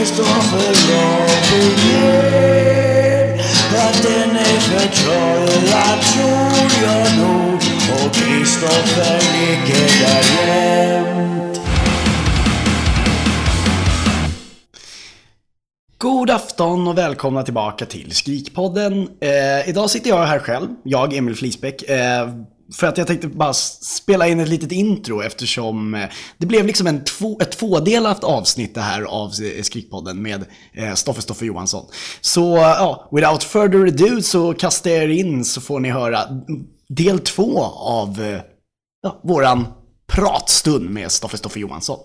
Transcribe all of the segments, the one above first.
och Kristoffer Lagergren Att den är förtrollad tror jag nog och Kristoffer ligger där jämt God afton och välkomna tillbaka till Skrikpodden. Eh, idag sitter jag här själv, jag Emil Flisbäck. Eh, för att jag tänkte bara spela in ett litet intro eftersom eh, det blev liksom en två, ett tvådelat avsnitt det här av eh, Skrikpodden med eh, Stoffe Stoffe Johansson. Så ja, without further ado så kastar jag er in så får ni höra del två av ja, våran pratstund med Stoffe Stoffe Johansson.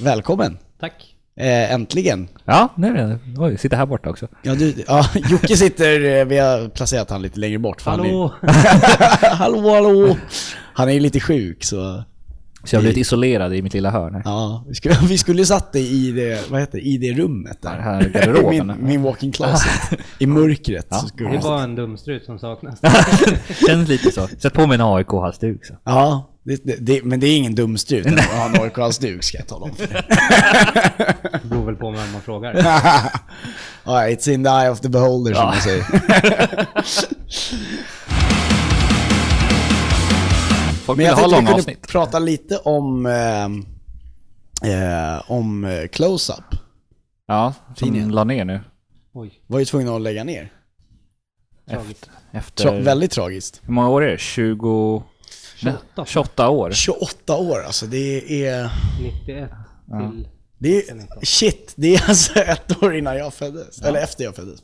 Välkommen! Tack. Eh, äntligen. Ja, nu är det. Oj, sitter här borta också. Ja, du, ja, Jocke sitter, eh, vi har placerat han lite längre bort. för han Hallå! Är, hallå, hallå! Han är ju lite sjuk så... Så jag har blivit isolerad i mitt lilla hörn här. Ja, vi skulle, vi skulle satt dig i det, vad heter det, i det rummet där. Här är garderoben. min, min walking closet. I mörkret. Ja, Det är bara en dumstrut som saknas. Känns lite så. Sätt på mig en AIK-halsduk så. Ja, det, det, det, men det är ingen dumstrut att ha en AIK-halsduk ska jag tala om för dig. Det beror väl på vem man frågar. ja, it's in the eye of the beholder som man säger. Folk Men vill jag ha tänkte vi långa avsnitt. prata lite om, eh, eh, om close-up. Ja, Tidningen. som la ner nu. Oj, Var ju tvungna att lägga ner. tragiskt. Efter... Tra- väldigt tragiskt. Hur många år är det? 20... 28. 28 år. 28 år alltså, det är... 91 till... Det är shit, det är alltså ett år innan jag föddes. Eller efter jag föddes.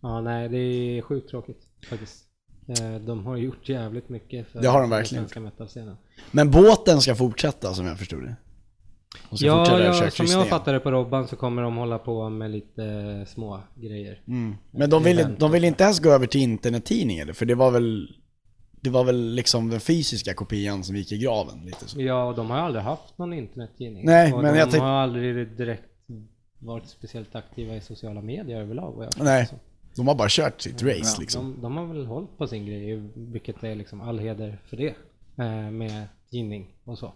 Ja, nej, det är sjukt tråkigt faktiskt. Eh, De har gjort jävligt mycket för Det har de verkligen svenska metalscenen. men båten ska fortsätta som jag förstod det. Ja, ja som jag kryssningen. fattar det på Robban så kommer de hålla på med lite små grejer. Mm. Men de vill, de vill inte ens gå över till internettidning eller? För det var väl... Det var väl liksom den fysiska kopian som gick i graven lite så. Ja, de har aldrig haft någon internettidning. Nej, och men de jag har aldrig direkt varit speciellt aktiva i sociala medier överlag jag Nej, som. de har bara kört sitt race liksom. De, de har väl hållit på sin grej, vilket är liksom all heder för det. Eh, med tidning och så.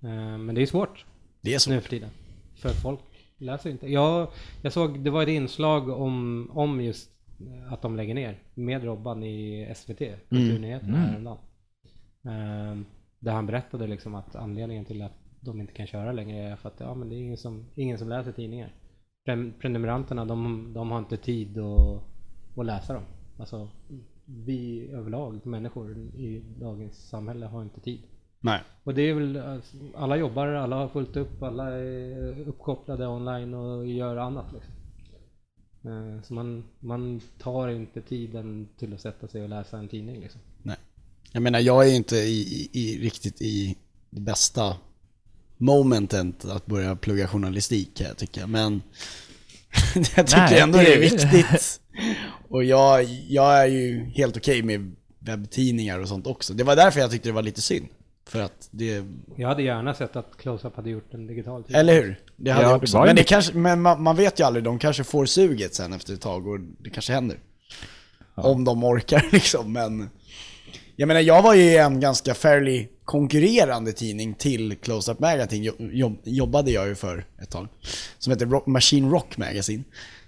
Eh, men det är svårt Det är så. nu för tiden. För folk läser inte. Jag, jag såg, det var ett inslag om, om just att de lägger ner med Robban i SVT, Kulturnyheterna häromdagen. Eh, där han berättade liksom att anledningen till att de inte kan köra längre är för att ja, men det är ingen som, ingen som läser tidningar. Pre- Prenumeranterna de, de har inte tid att, att läsa dem. Alltså vi överlag, människor i dagens samhälle har inte tid. Nej. Och det är väl, alltså, alla jobbar, alla har fullt upp, alla är uppkopplade online och gör annat liksom. Eh, Så man, man tar inte tiden till att sätta sig och läsa en tidning liksom. Nej. Jag menar, jag är ju inte i, i, i, riktigt i det bästa momentet att börja plugga journalistik kan jag tycka. Men jag tycker Nej, ändå det- är viktigt. Och jag, jag är ju helt okej med webbtidningar och sånt också. Det var därför jag tyckte det var lite synd. För att det, Jag hade gärna sett att Close-Up hade gjort en digital tidning. eller hur? Det hade Ja, jag också. Men, det kanske, men man, man vet ju aldrig, de kanske får suget sen efter ett tag och det kanske händer. Om de orkar liksom, men... Jag menar, jag var ju i en ganska fairly konkurrerande tidning till Close-Up Magazine, jo, jobb, jobbade jag ju för ett tag. Som heter Rock, Machine Rock Magazine.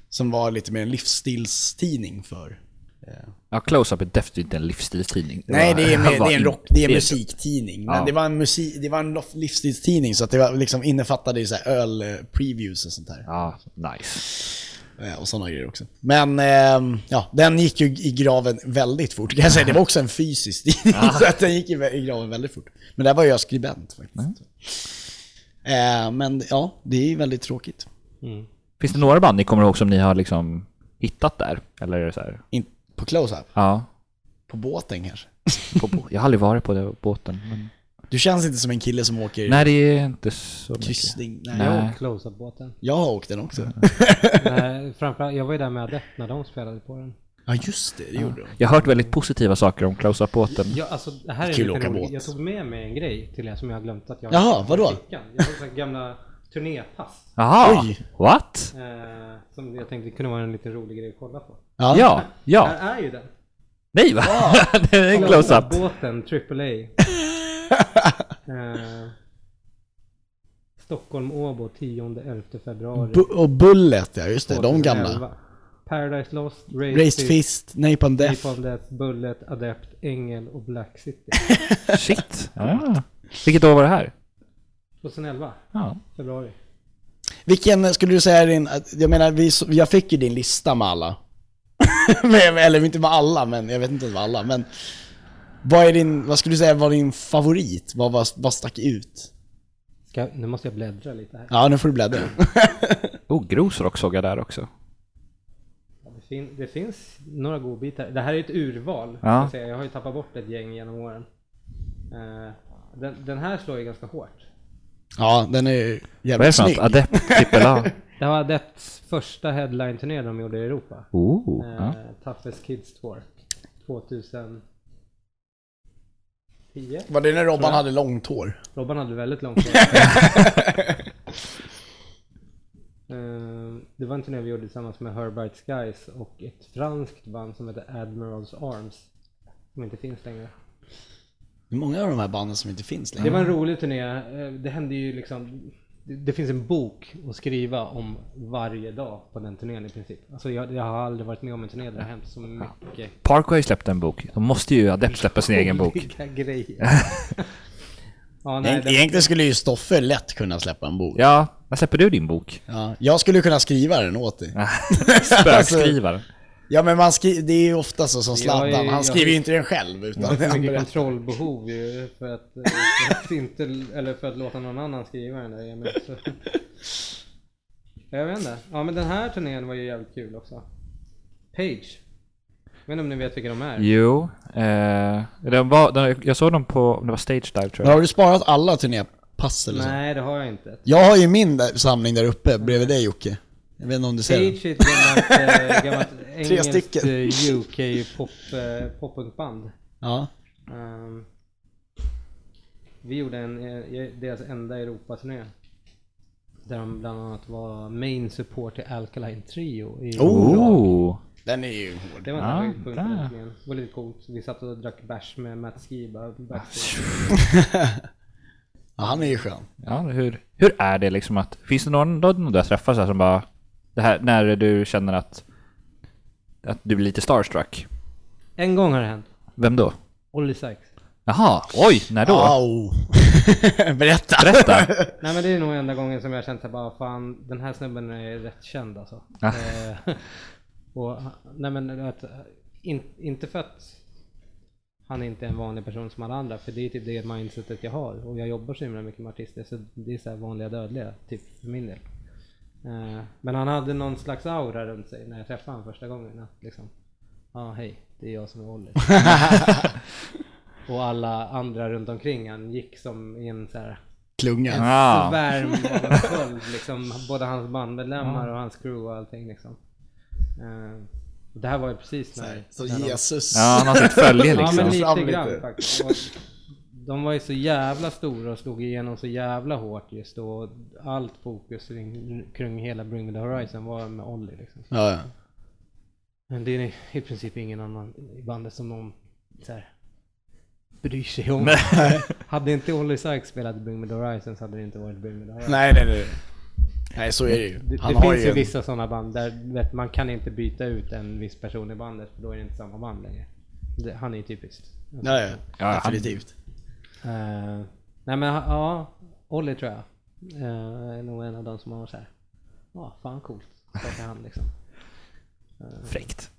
Som var lite mer en livsstilstidning för... Ja, Close-Up är definitivt inte en livsstilstidning. Det Nej, var- det är, det är en, rock, det är en musiktidning. Men Ja. det var en, musik, det var en livsstilstidning, så att det var, liksom innefattade ju så här öl-previews och sånt där. Ja, nice. Eh, Och sådana grejer också. Men ehm, ja, den gick ju i graven väldigt fort. Jag säga. Det var också en fysisk tidning, så att den gick i i graven väldigt fort. Men där var jag skribent faktiskt. Eh, men ja, det är ju väldigt tråkigt. Mm. Finns det några band ni kommer ihåg som ni har liksom hittat där? Eller är det så här? In, på close-up. Ja. På båten kanske. På, bå- jag har aldrig varit på det båten. Men... Du känns inte som en kille som åker Nej, det är inte så mycket. kryssning. Nej. Nej. Jag åkte close-up-båten. Jag har åkt den också. Nej, framförallt, jag var ju där med Adept när de spelade på den. Ja just det, det gjorde de. Jag har hört väldigt positiva saker om close-up-båten. Ja, alltså, det här är Kul lite att åka båt. Jag tog med mig en grej till er som jag har glömt att jag Jaha, vadå? Jag har gamla turnépass. Jaha! What? Eh, som jag tänkte kunde vara en lite rolig grej att kolla på. Ja. Ja, ja. Här är ju den. Nej va? det är en close-up. Båten AAA. eh, Stockholm Åbo 10-11 februari. Bu- och Bullet, ja just det, de 2011. gamla. Paradise Lost, Raised, Raised Fist, Napalm Death. Napalm Death, Bullet, Adept, Ängel och Black City. Shit. Ja. Vilket år var det här? 2011, Ja. februari. Vilken skulle du säga är din, jag menar vi, jag fick ju din lista med alla. Eller inte med alla, men jag vet inte var alla, men vad är din, vad skulle du säga var din favorit? Vad, vad, vad stack ut? Ska, nu måste jag bläddra lite här. Ja, nu får du bläddra. Oh, Grosrock såg jag där också. Det, fin, det finns några godbitar. Det här är ett urval. Ja. Ja. Jag, säga. jag har ju tappat bort ett gäng genom åren. Eh, den, den här slår ju ganska hårt. Ja, den är Vad är det jävligt för något? snygg. Adept trippel A? Det var Adepts första headline-turné de gjorde i Europa. Oh, Eh, ja. Toughest Kids Tour. 2010. Var det när Robban hade långt hår? Robban hade väldigt långt hår. Eh, Det var en turné vi gjorde tillsammans med Herbright Skies och ett franskt band som heter Admirals Arms. Som inte finns längre. Det är många av de här banden som inte finns Det längre. var en rolig turné. Eh, Det hände ju liksom det, det finns en bok att skriva om varje dag på den turnén i princip. Alltså jag, jag har aldrig varit med om en turné där det har hänt så mycket Parkway har ju släppt en bok. De måste ju Adept släppa sin egen bok. grejer. ja, nej, Egent- Egentligen skulle ju Stoffe lätt kunna släppa en bok. Ja, när släpper du din bok? Ja, jag skulle kunna skriva den åt dig. Spökskrivaren. Ja men man skri- det är ju ofta så som Jag Zlatan, han jag skriver ju inte den själv utan det är han mycket berättar. kontrollbehov ju för att, eh, för att inte, eller för att låta någon annan skriva den där Emil. Så. Jag vet inte. Ja men den här turnén var ju jävligt kul också. Page. Jag vet inte om ni vet vilka de är? Jo, eh, de var, de, jag såg dem på, det var Stage Dive tror jag. har du sparat alla turnépass eller så? Nej det har jag inte. Jag har ju min där, samling där uppe bredvid dig Jocke. Jag vet inte om du ser den? Page är ett gammalt, gammalt engelskt eh, UK pop, uh, poppunkband. Ja. Ehm, vi gjorde en, eh, deras enda Europaturné. Där de bland annat var main support till Alkaline Trio i Oh! Den är ju hård. Det var en Ja. Det var lite coolt. Vi satt och drack bärs med Matt Skiba. Ja, han är ju skön. Ja, hur, hur är det liksom att, finns det någon, någon du har träffat som bara, det här, när du känner att, att du blir lite starstruck? En gång har det hänt. Vem då? Olly Sykes. Jaha, oj, när då? Au. Berätta. Berätta! Nej men det är nog enda gången som jag har känt att bara fan den här snubben är rätt känd alltså. Ah. Eh, och, nej men att, in, inte för att han inte är en vanlig person som alla andra, för det är typ det mindsetet jag har. Och jag jobbar så himla mycket med artister, så det är så här vanliga dödliga, typ för min del. Eh, men han hade någon slags aura runt sig när jag träffade honom första gången. Att liksom, ja ah, hej, det är jag som är Olli. och alla andra runt omkring han gick som i en så här Klunga. Ah. svärm av en sköld liksom. Både hans bandmedlemmar och hans crew och allting liksom. Eh, och det här var ju precis när... Så när de- Jesus. Ja, han har sitt följe Ja men liksom. Lite. grann faktiskt. De var ju så jävla stora och slog igenom så jävla hårt just då. Och Allt fokus kring, kring hela Bring Me The Horizon var med Olli liksom. Ja, ja. Men det är i princip ingen annan i bandet som någon så här, bryr sig om. hade inte Olli Sykes spelat Bring Me The Horizon så hade det inte varit Bring Me The Horizon. Nej, nej, nej. Nej, så är det ju. Det, det finns ju en- vissa sådana band där vet, man kan inte byta ut en viss person i bandet för då är det inte samma band längre. Det, han är ju typiskt. Ja, ja. Ja, han- Definitivt. Eh, nej men ja, Olli tror jag. Uh, är nog en av de som har så här. Ja, fan coolt. Hand liksom. Fräckt.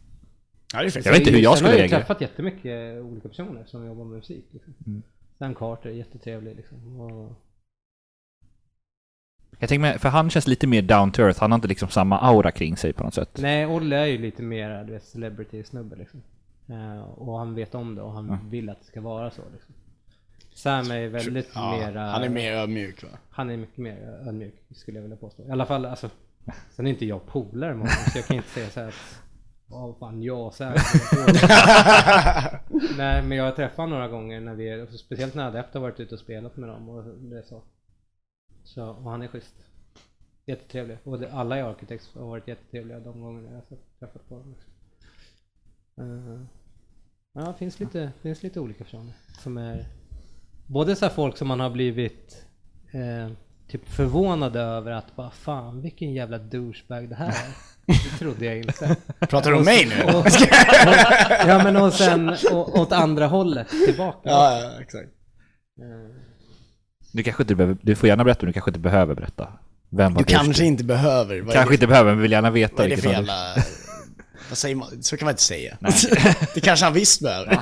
Ja, det är fräckt. Jag vet inte hur jag skulle har jag reagera. träffat jättemycket olika personer som jobbar med musik. Liksom. Mm. Stan Carter är jättetrevlig liksom. Och, Jag tänker mig, för han känns lite mer down to earth, han har inte liksom samma aura kring sig på något sätt. nej, Olle är ju lite mer du vet, celebrity-snubbe liksom. Eh, och han vet om det och han vill att det ska vara så liksom. Sam är väldigt Ja, mera... han är mer ödmjuk va? Han är mycket mer ödmjuk skulle jag vilja påstå. I alla fall alltså. Sen är inte jag polare med honom så jag kan inte säga så här att Ja fan jag och Sam Nej men jag har träffat honom några gånger när vi, speciellt när Adept har varit ute och spelat med dem och det är så. så och han är schysst. Jättetrevlig. Och det, alla i Architects har varit jättetrevliga de gångerna jag har träffat på dem. Eh, ja, det finns lite, finns lite olika personer som är både så här folk som man har blivit eh, typ förvånade över att bara fan vilken jävla douchebag det här är. Det trodde jag inte. Pratar du om mig nu? Och, ja men och sen och, åt andra hållet tillbaka. Ja, ja, exakt. Du kanske inte behöver, du får gärna berätta, men du kanske inte behöver berätta. Vem var Du kanske inte behöver. Kanske det, inte behöver, men vill gärna veta vad är det för jävla... Man? Så kan man inte säga. det kanske han visst behöver.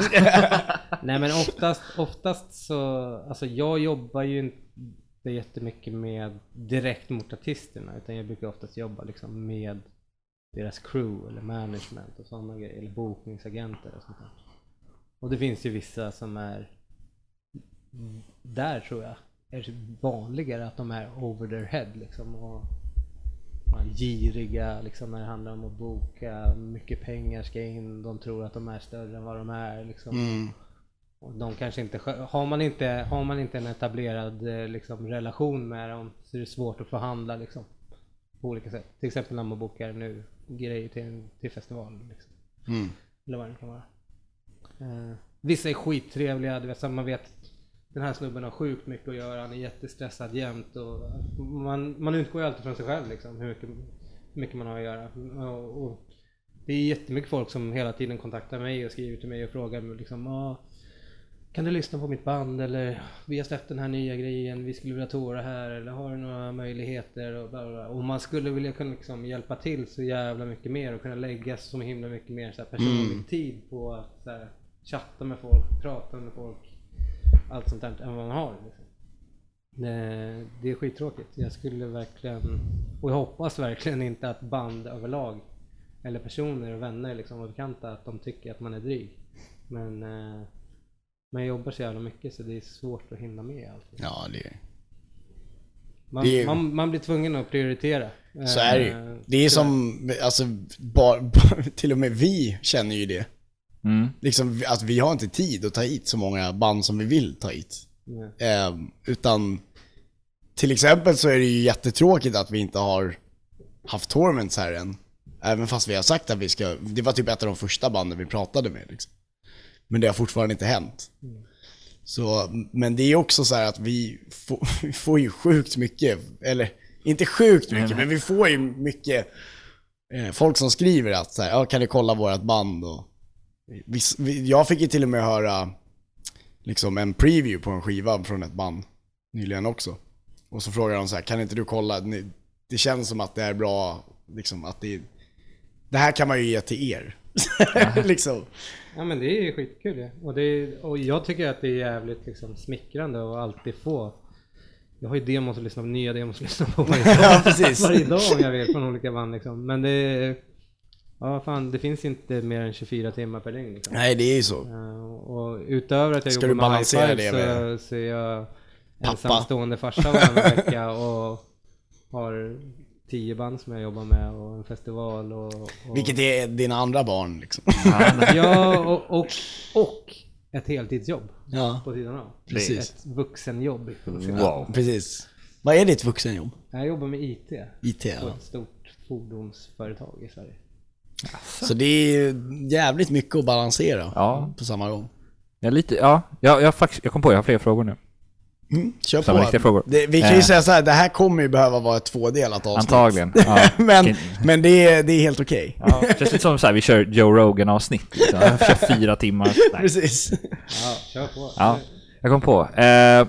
Nej men oftast, oftast så, alltså jag jobbar ju inte jättemycket med direkt mot artisterna utan jag brukar oftast jobba liksom med deras crew eller management och sådana grejer, eller bokningsagenter och sånt där. Och det finns ju vissa som är där tror jag är vanligare att de är over their head liksom och giriga liksom när det handlar om att boka, mycket pengar ska in, de tror att de är större än vad de är liksom. Mm. Och de kanske inte, har man inte, har man inte en etablerad eh, liksom, relation med dem så är det svårt att förhandla liksom. På olika sätt. Till exempel när man bokar nu grejer till, till festival. Liksom. Mm. Eller vad det kan vara. Eh, vissa är skittrevliga, du vet, så man vet den här snubben har sjukt mycket att göra, han är jättestressad jämt och man, man utgår ju alltid från sig själv liksom, hur mycket, hur mycket man har att göra. Och, och det är jättemycket folk som hela tiden kontaktar mig och skriver till mig och frågar mig liksom ah, kan du lyssna på mitt band eller vi har släppt den här nya grejen, vi skulle vilja toura här eller har du några möjligheter och bla bla. Och man skulle vilja kunna liksom hjälpa till så jävla mycket mer och kunna lägga så himla mycket mer så här personlig tid på att så här, chatta med folk, prata med folk, allt sånt där än vad man har. Liksom. Det, det är skittråkigt. Jag skulle verkligen, och jag hoppas verkligen inte att band överlag eller personer och vänner liksom och bekanta att de tycker att man är dryg. Men eh, man jobbar så jävla mycket så det är svårt att hinna med allt. Ja, det är... Man, är- man, man blir tvungen att prioritera. Så är det Eh, ju. Det är som, alltså, bara, till och med vi känner ju det. Mm. Liksom att vi har inte tid att ta hit så många band som vi vill ta hit. Eh, utan till exempel så är det ju jättetråkigt att vi inte har haft tournaments här än. Även fast vi har sagt att vi ska, det var typ ett av de första banden vi pratade med liksom. Men det har fortfarande inte hänt. Så, men det är också så här att vi får, vi får ju sjukt mycket, eller inte sjukt mycket, men vi får ju mycket eh, folk som skriver att så här, ja, kan du kolla vårat band och jag fick ju till och med höra liksom en preview på en skiva från ett band nyligen också. Och så frågar de så här, kan inte du kolla, det känns som att det är bra, liksom att det det här kan man ju ge till er. liksom. Ja men det är ju skitkul ja. och, det är, och jag tycker att det är jävligt liksom, smickrande att alltid få Jag har ju demos att lyssna på, nya demos att lyssna på varje dag, Ja, varje dag om jag vill från olika band liksom. Men det är, Ja fan det finns inte mer än 24 timmar per dygn liksom. Nej, det är ju så. Och utöver att jag Ska jobbar du med balansera high five med- så, så är jag Pappa. ensamstående farsa varannan vecka och har tio band som jag jobbar med och en festival och... och Vilket är dina andra barn liksom. Ja, och, och, och ett heltidsjobb Ja, på sidan av. Precis. Ett vuxenjobb. Wow. precis. Vad är ditt vuxenjobb? Jag jobbar med IT IT, på ja. ett stort fordonsföretag i Sverige. Så det är jävligt mycket att balansera Ja. på samma gång. Jag, är lite, ja, jag, jag, faktiskt, jag kom på, jag har fler frågor nu. Mm, kör Samma riktiga på. frågor. Det, vi kan ju Eh. säga så här, det här kommer ju behöva vara ett tvådelat avsnitt. Antagligen. Ja. men men det, är, det är helt okej. Ja, det känns lite som så här, vi kör Joe Rogan-avsnitt. Liksom. Jag kör fyra timmar. Nej. Precis. Ja, kör på. Ja, jag kom på. Eh,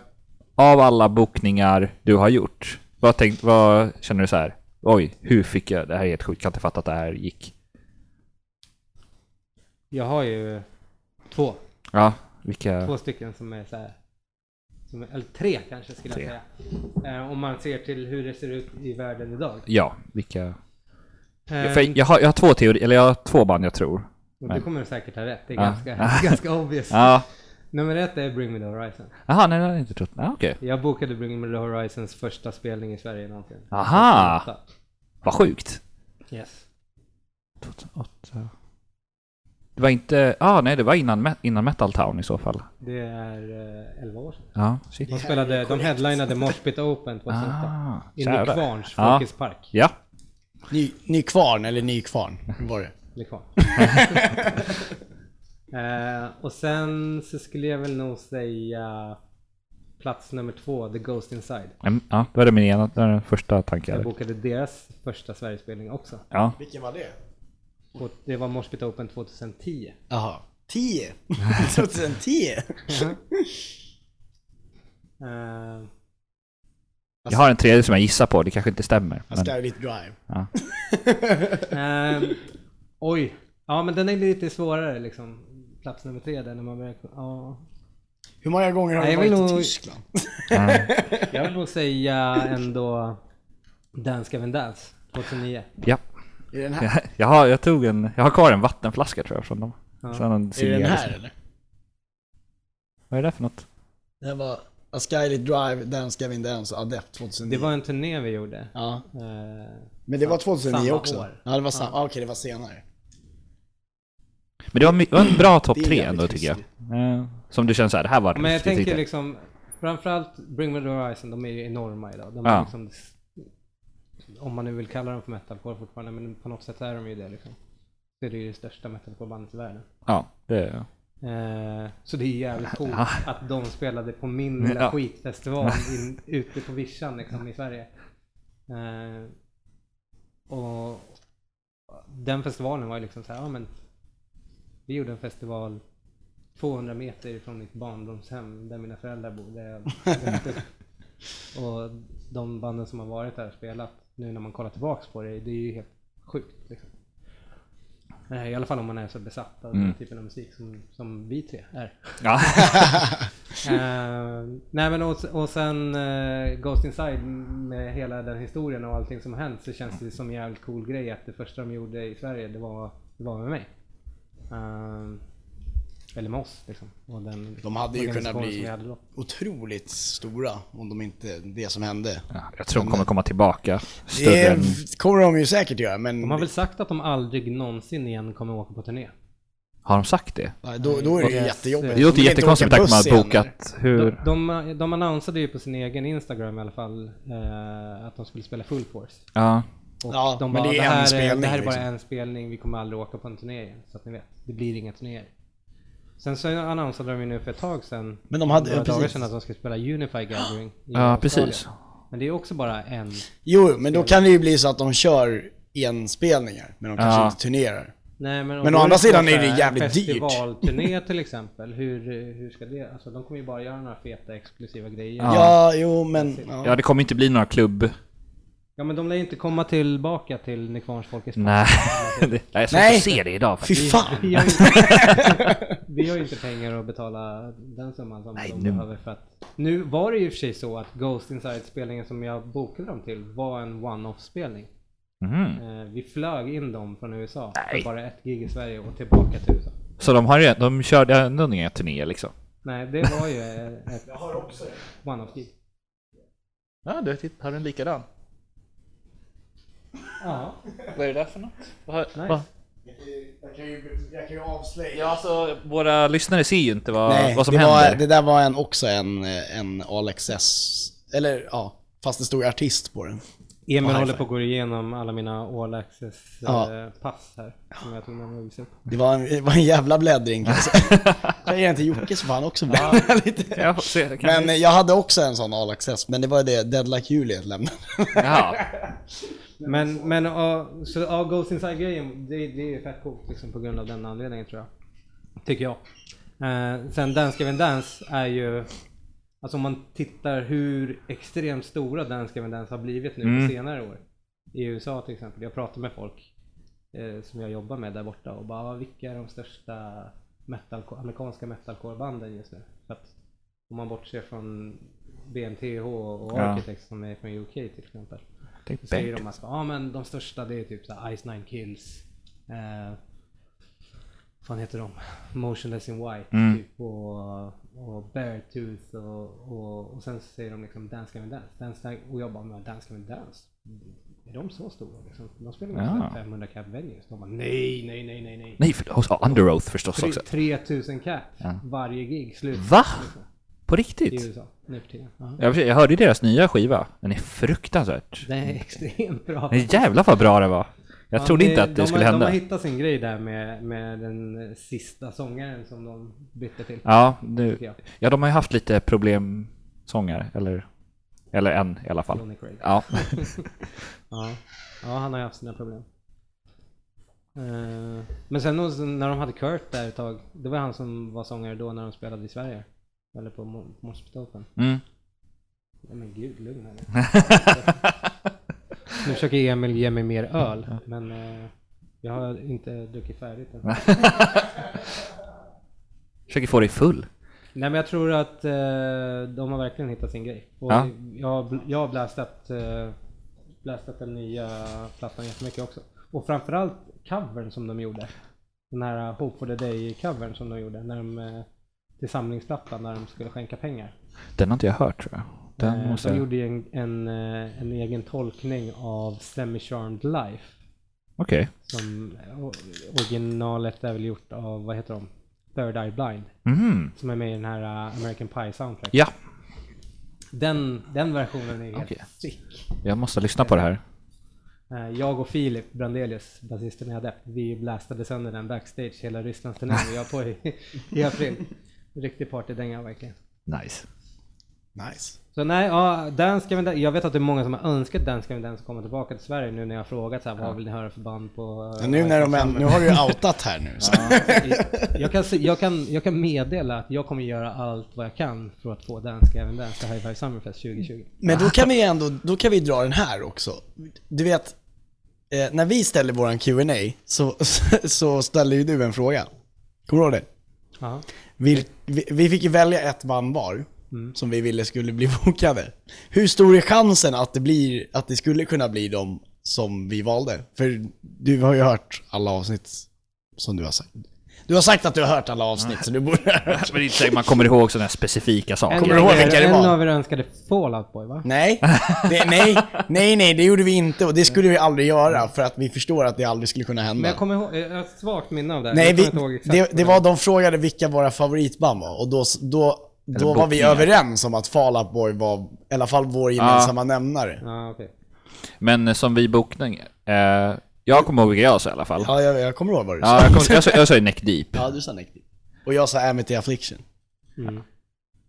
av alla bokningar du har gjort, vad, tänk, vad känner du så här? Oj, hur fick jag, det här är helt sjukt, kan inte fatta att det här gick. Jag har ju två, Ja, vilka? två stycken som är så här. Som är, eller tre kanske skulle Tre. jag säga. Eh, om man ser till hur det ser ut i världen idag. Ja, vilka? Eh, För jag, har, jag har två teorier, eller jag har två band jag tror. och du kommer säkert ha rätt, det är Ja. ganska, ganska obvious. Ja, Nummer ett är Bring Me The Horizon. Jaha, nej det hade jag inte trott. Ja, okej. Jag bokade Bring Me The Horizons första spelning i Sverige någonsin. Aha! 2008. Vad sjukt. Yes. 2008. Det var inte, ah nej det var innan, innan Metal Town i så fall. Det är eh, 11 år sedan. Ja, shit. De spelade, de headlinade Moshpit Open 2008. Ah, I jävlar. Nykvarns Ja. Folkets Park. Ja. Ny, Nykvarn eller Nykvarn var det. Nykvarn. eh, och sen så skulle jag väl nog säga plats nummer två, The Ghost Inside. Mm, Ja, det var det min ena, det var den första tanken jag Jag hade. bokade deras första Sverigespelning också. Ja. Vilken var det? Och det var Moshpit Open 2010. Jaha. 10? 2010? Eh, Jag har en tredje som jag gissar på, det kanske inte stämmer. Men, Skylit Drive. ja. Ehm, oj. Ja men den är lite svårare liksom. Plats nummer tre där när man börjar... Ja. Hur många gånger har du jag varit vill i nog- Tyskland? Jag vill nog säga ändå Dance Gavin Dance 2009. ja. Det den här? Jag, har, jag tog en, jag har kvar en vattenflaska tror jag från dem. Ja. Sen en Är det den här eller? Vad är det för något? Det var A Skylit Drive, Dance Gavin Dance och Adept 2009. Det var en turné vi gjorde. Ja. Eh, Men det var 2009 samma också? år. Ja, det var samma. Ja. Okej, det var senare. Men det var, my- det var en bra topp tre ändå tycker jag. Eh, Som du känner såhär, det här var men jag tänker liksom Framförallt Bring Me The Horizon, de är ju enorma idag. De Ja. är liksom, om man nu vill kalla dem för metalcore fortfarande, men på något sätt är de ju det liksom. Det är ju det största metalcore-bandet i världen. Ja, det... Eh, så det är jävligt coolt Ja. att de spelade på min lilla Ja. skitfestival in, ute på vischan liksom, i Sverige. Eh, och den festivalen var ju liksom så här, ja men vi gjorde en festival 200 meter från mitt barndomshem där mina föräldrar bodde. och de banden som har varit där och spelat, nu när man kollar tillbaks på det, det är ju helt sjukt. Liksom. Eh, I alla fall om man är så besatt av den Mm. typen av musik som, som vi tre är. Ja. Eh, nej men och, och sen eh, Ghost Inside med hela den historien och allting som har hänt så känns det som en jävligt cool grej att det första de gjorde i Sverige det var, det var med mig. Eh, eller med oss liksom. Och den De hade ju kunnat bli hade otroligt stora om de inte, det som hände. Ja, jag tror de kommer komma tillbaka. Större Det än... kommer de ju säkert göra, men De har väl sagt att de aldrig någonsin igen kommer åka på turné. Har de sagt det? Ja, då, då är det ju Yes. jättejobbigt. Det låter De jättekonstigt med tanke på att man har bokat hur... De, de, de annonsade ju på sin egen Instagram i alla fall eh, att de skulle spela Full Force. Ja. Och Ja, de men bara, det är det, en här, är, spelning, det här är bara liksom." en spelning, vi kommer aldrig åka på en turné igen. Så att ni vet, det blir inga turnéer. Sen så annonsade de ju nu för ett tag sedan, Men de hade- några ja, dagar sedan att de ska spela Unify Gathering i Ja, precis. Men det är också bara en, Jo, men då kan det ju bli så att de kör enspelningar, men de kanske Ja. inte turnerar. nej men, Men å andra sidan är det jävligt dyrt. Festivalturné till exempel, hur, hur ska det, alltså de kommer ju bara göra några feta exklusiva grejer. Ja. Ja, jo, men... Ja. Ja, det kommer inte bli några klubb... Ja men de lär ju inte komma tillbaka till Nykvarns Folkets Park. Nej. det jag är svårt Nej. att se det idag Fy faktiskt. fan! Vi har, ju inte, vi har ju inte pengar att betala den summan som Nej, de nu- behöver för att Nu var det ju i och för sig så att Ghost Inside-spelningen som jag bokade dem till var en one-off-spelning. Eh, vi flög in dem från USA Nej. för bara ett gig i Sverige och tillbaka till USA. Så de, har, ju- de körde ändå inga turnéer liksom? Nej, det var ju ett one-off-gig. Ja, du har den likadan. Ja, Vad är det där för något? Vad, nice. Jag kan ju, jag kan ju avslöja. Ja, alltså våra lyssnare ser ju inte vad, Nej, vad som det, händer. var, det där var en, också en, en ALXS, eller ja, fast det stod artist på den. Emil Och håller på att gå igenom alla mina all access Ja. eh, pass här. Som jag tog med mig upp. Det var en, det var en jävla bläddring kan jag säga. Jag ger den till Jocke så får han också bläddra lite. Jag se, det Men jag hade också en sån All Access, men det var det Dead Like Juliet lämnade. Jaha. Men, men uh, så ja, Ghost Inside-grejen, det, det är ju fett coolt liksom, på grund av den anledningen tror jag. Tycker jag. Eh, sen Dance Gavin Dance är ju, alltså om man tittar hur extremt stora Dance Gavin Dance har blivit nu Mm. på senare år. I USA till exempel, jag pratar med folk eh, som jag jobbar med där borta och bara "Ah, vilka är de största metalcore, amerikanska metalcore-banden just nu? För att om man bortser från BNTH och Ja. Architects som är från UK till exempel. Tänk Så säger de att ja men de största det är typ så Ice Nine Kills. Eh, fan heter de? Motionless in White Mm. typ och, och Beartooth och, och, och sen säger de liksom Dance Gavin Dance, Dance och jag bara men Dance Gavin Dance är de så stora liksom? De spelar ju Ja. ja. 500 cap venues. De bara nej, nej, nej, nej, nej. Nej, för, hos Under Oath förstås också. 3000 cap Ja. varje gig slut. Va? Liksom, På I riktigt? USA nu för tiden. Ja. Jag, jag hörde ju deras nya skiva. Den är fruktansvärt. Det är extremt bra. Men jävlar vad bra det var. Jag Ja, trodde inte att det de, skulle har, hända. De har hittat sin grej där med, med den sista sångaren som de bytte till. Ja, nu, ja, de har ju haft lite problemsångare, eller, eller en i alla fall. Ja, Ja. ja, han har ju haft sina problem. Eh, men sen när de hade Kurt där ett tag, det var han som var sångare då när de spelade i Sverige. Eller på Mo- Moshpit Open. mm. Ja, men gud, lugn här nu. Försöker Emil ge mig mer öl, men eh, jag har inte druckit färdigt än. försöker få dig full. Nej men jag tror att eh, de har verkligen hittat sin grej. Och Ja. jag, har- jag har blastat, eh, blastat den nya plattan jättemycket också. Och framförallt covern som de gjorde. Den här Hope for the Day-covern som de gjorde när de, till samlingsplattan när de skulle skänka pengar. Den har inte jag hört tror jag. Den Eh, måste de jag... gjorde ju en, en, eh, en egen tolkning av Semi Charmed Life. Okej. Som o- originalet är väl gjort av, vad heter de? Third Eye Blind. Mm. Som är med i den här uh, American Pie soundtrack. Ja, Den, den versionen är helt Okej. sick. jag måste lyssna på det här. Eh, Jag och Filip Brandelius, basisten i Adept, vi blastade sönder den backstage hela Rysslandsturnén vi var på i, i april. Riktig partydänga verkligen. Nice. Nice. Så nej, ja, Dance Gavin Dance. Jag vet att det är många som har önskat Dance Gavin Dance att komma tillbaka till Sverige nu när jag har frågat så här, vad vill ni höra för band på... Men nu när de än, nu har du ju outat här nu. Så. jag, kan, jag, kan, jag kan meddela att jag kommer göra allt vad jag kan för att få Dance Gavin Dance till High Five Summerfest 2020. Men då kan vi ändå, då kan vi dra den här också. Du vet, eh, när vi ställer våran Q&A så, så ställer ju du en fråga. Kommer du ihåg det? Ja. Vi, vi, fick ju välja ett band var, som vi ville skulle bli bokade. Hur stor är chansen att det, blir, att det skulle kunna bli de som vi valde? För du har ju hört alla avsnitt som du har sagt. Du har sagt att du har hört alla avsnitt, så du borde ha hört. Men det är inte säkert man kommer ihåg sådana här specifika saker. Kommer du ihåg vilka det en var? av er önskade Fallout Boy va? Nej, det, nej, nej, nej, det gjorde vi inte och det skulle vi aldrig göra för att vi förstår att det aldrig skulle kunna hända. Men jag kommer ihåg, jag har ett svagt minne av det. Nej, jag vi, kommer inte ihåg exakt det, vad det var, de frågade vilka våra favoritband var och då, då, då var vi överens om att Fall Out Boy var i alla fall vår gemensamma nämnare. Ja, okej. Men eh, som vi bokning, eh, jag kommer ihåg vilka jag sa i alla fall. Ja, jag, jag kommer ihåg vad du Ja, sa. jag, kom, jag, sa, jag sa ju Neck Deep. Ja, du sa Neck Deep. Och jag sa Amity Affliction. Mm.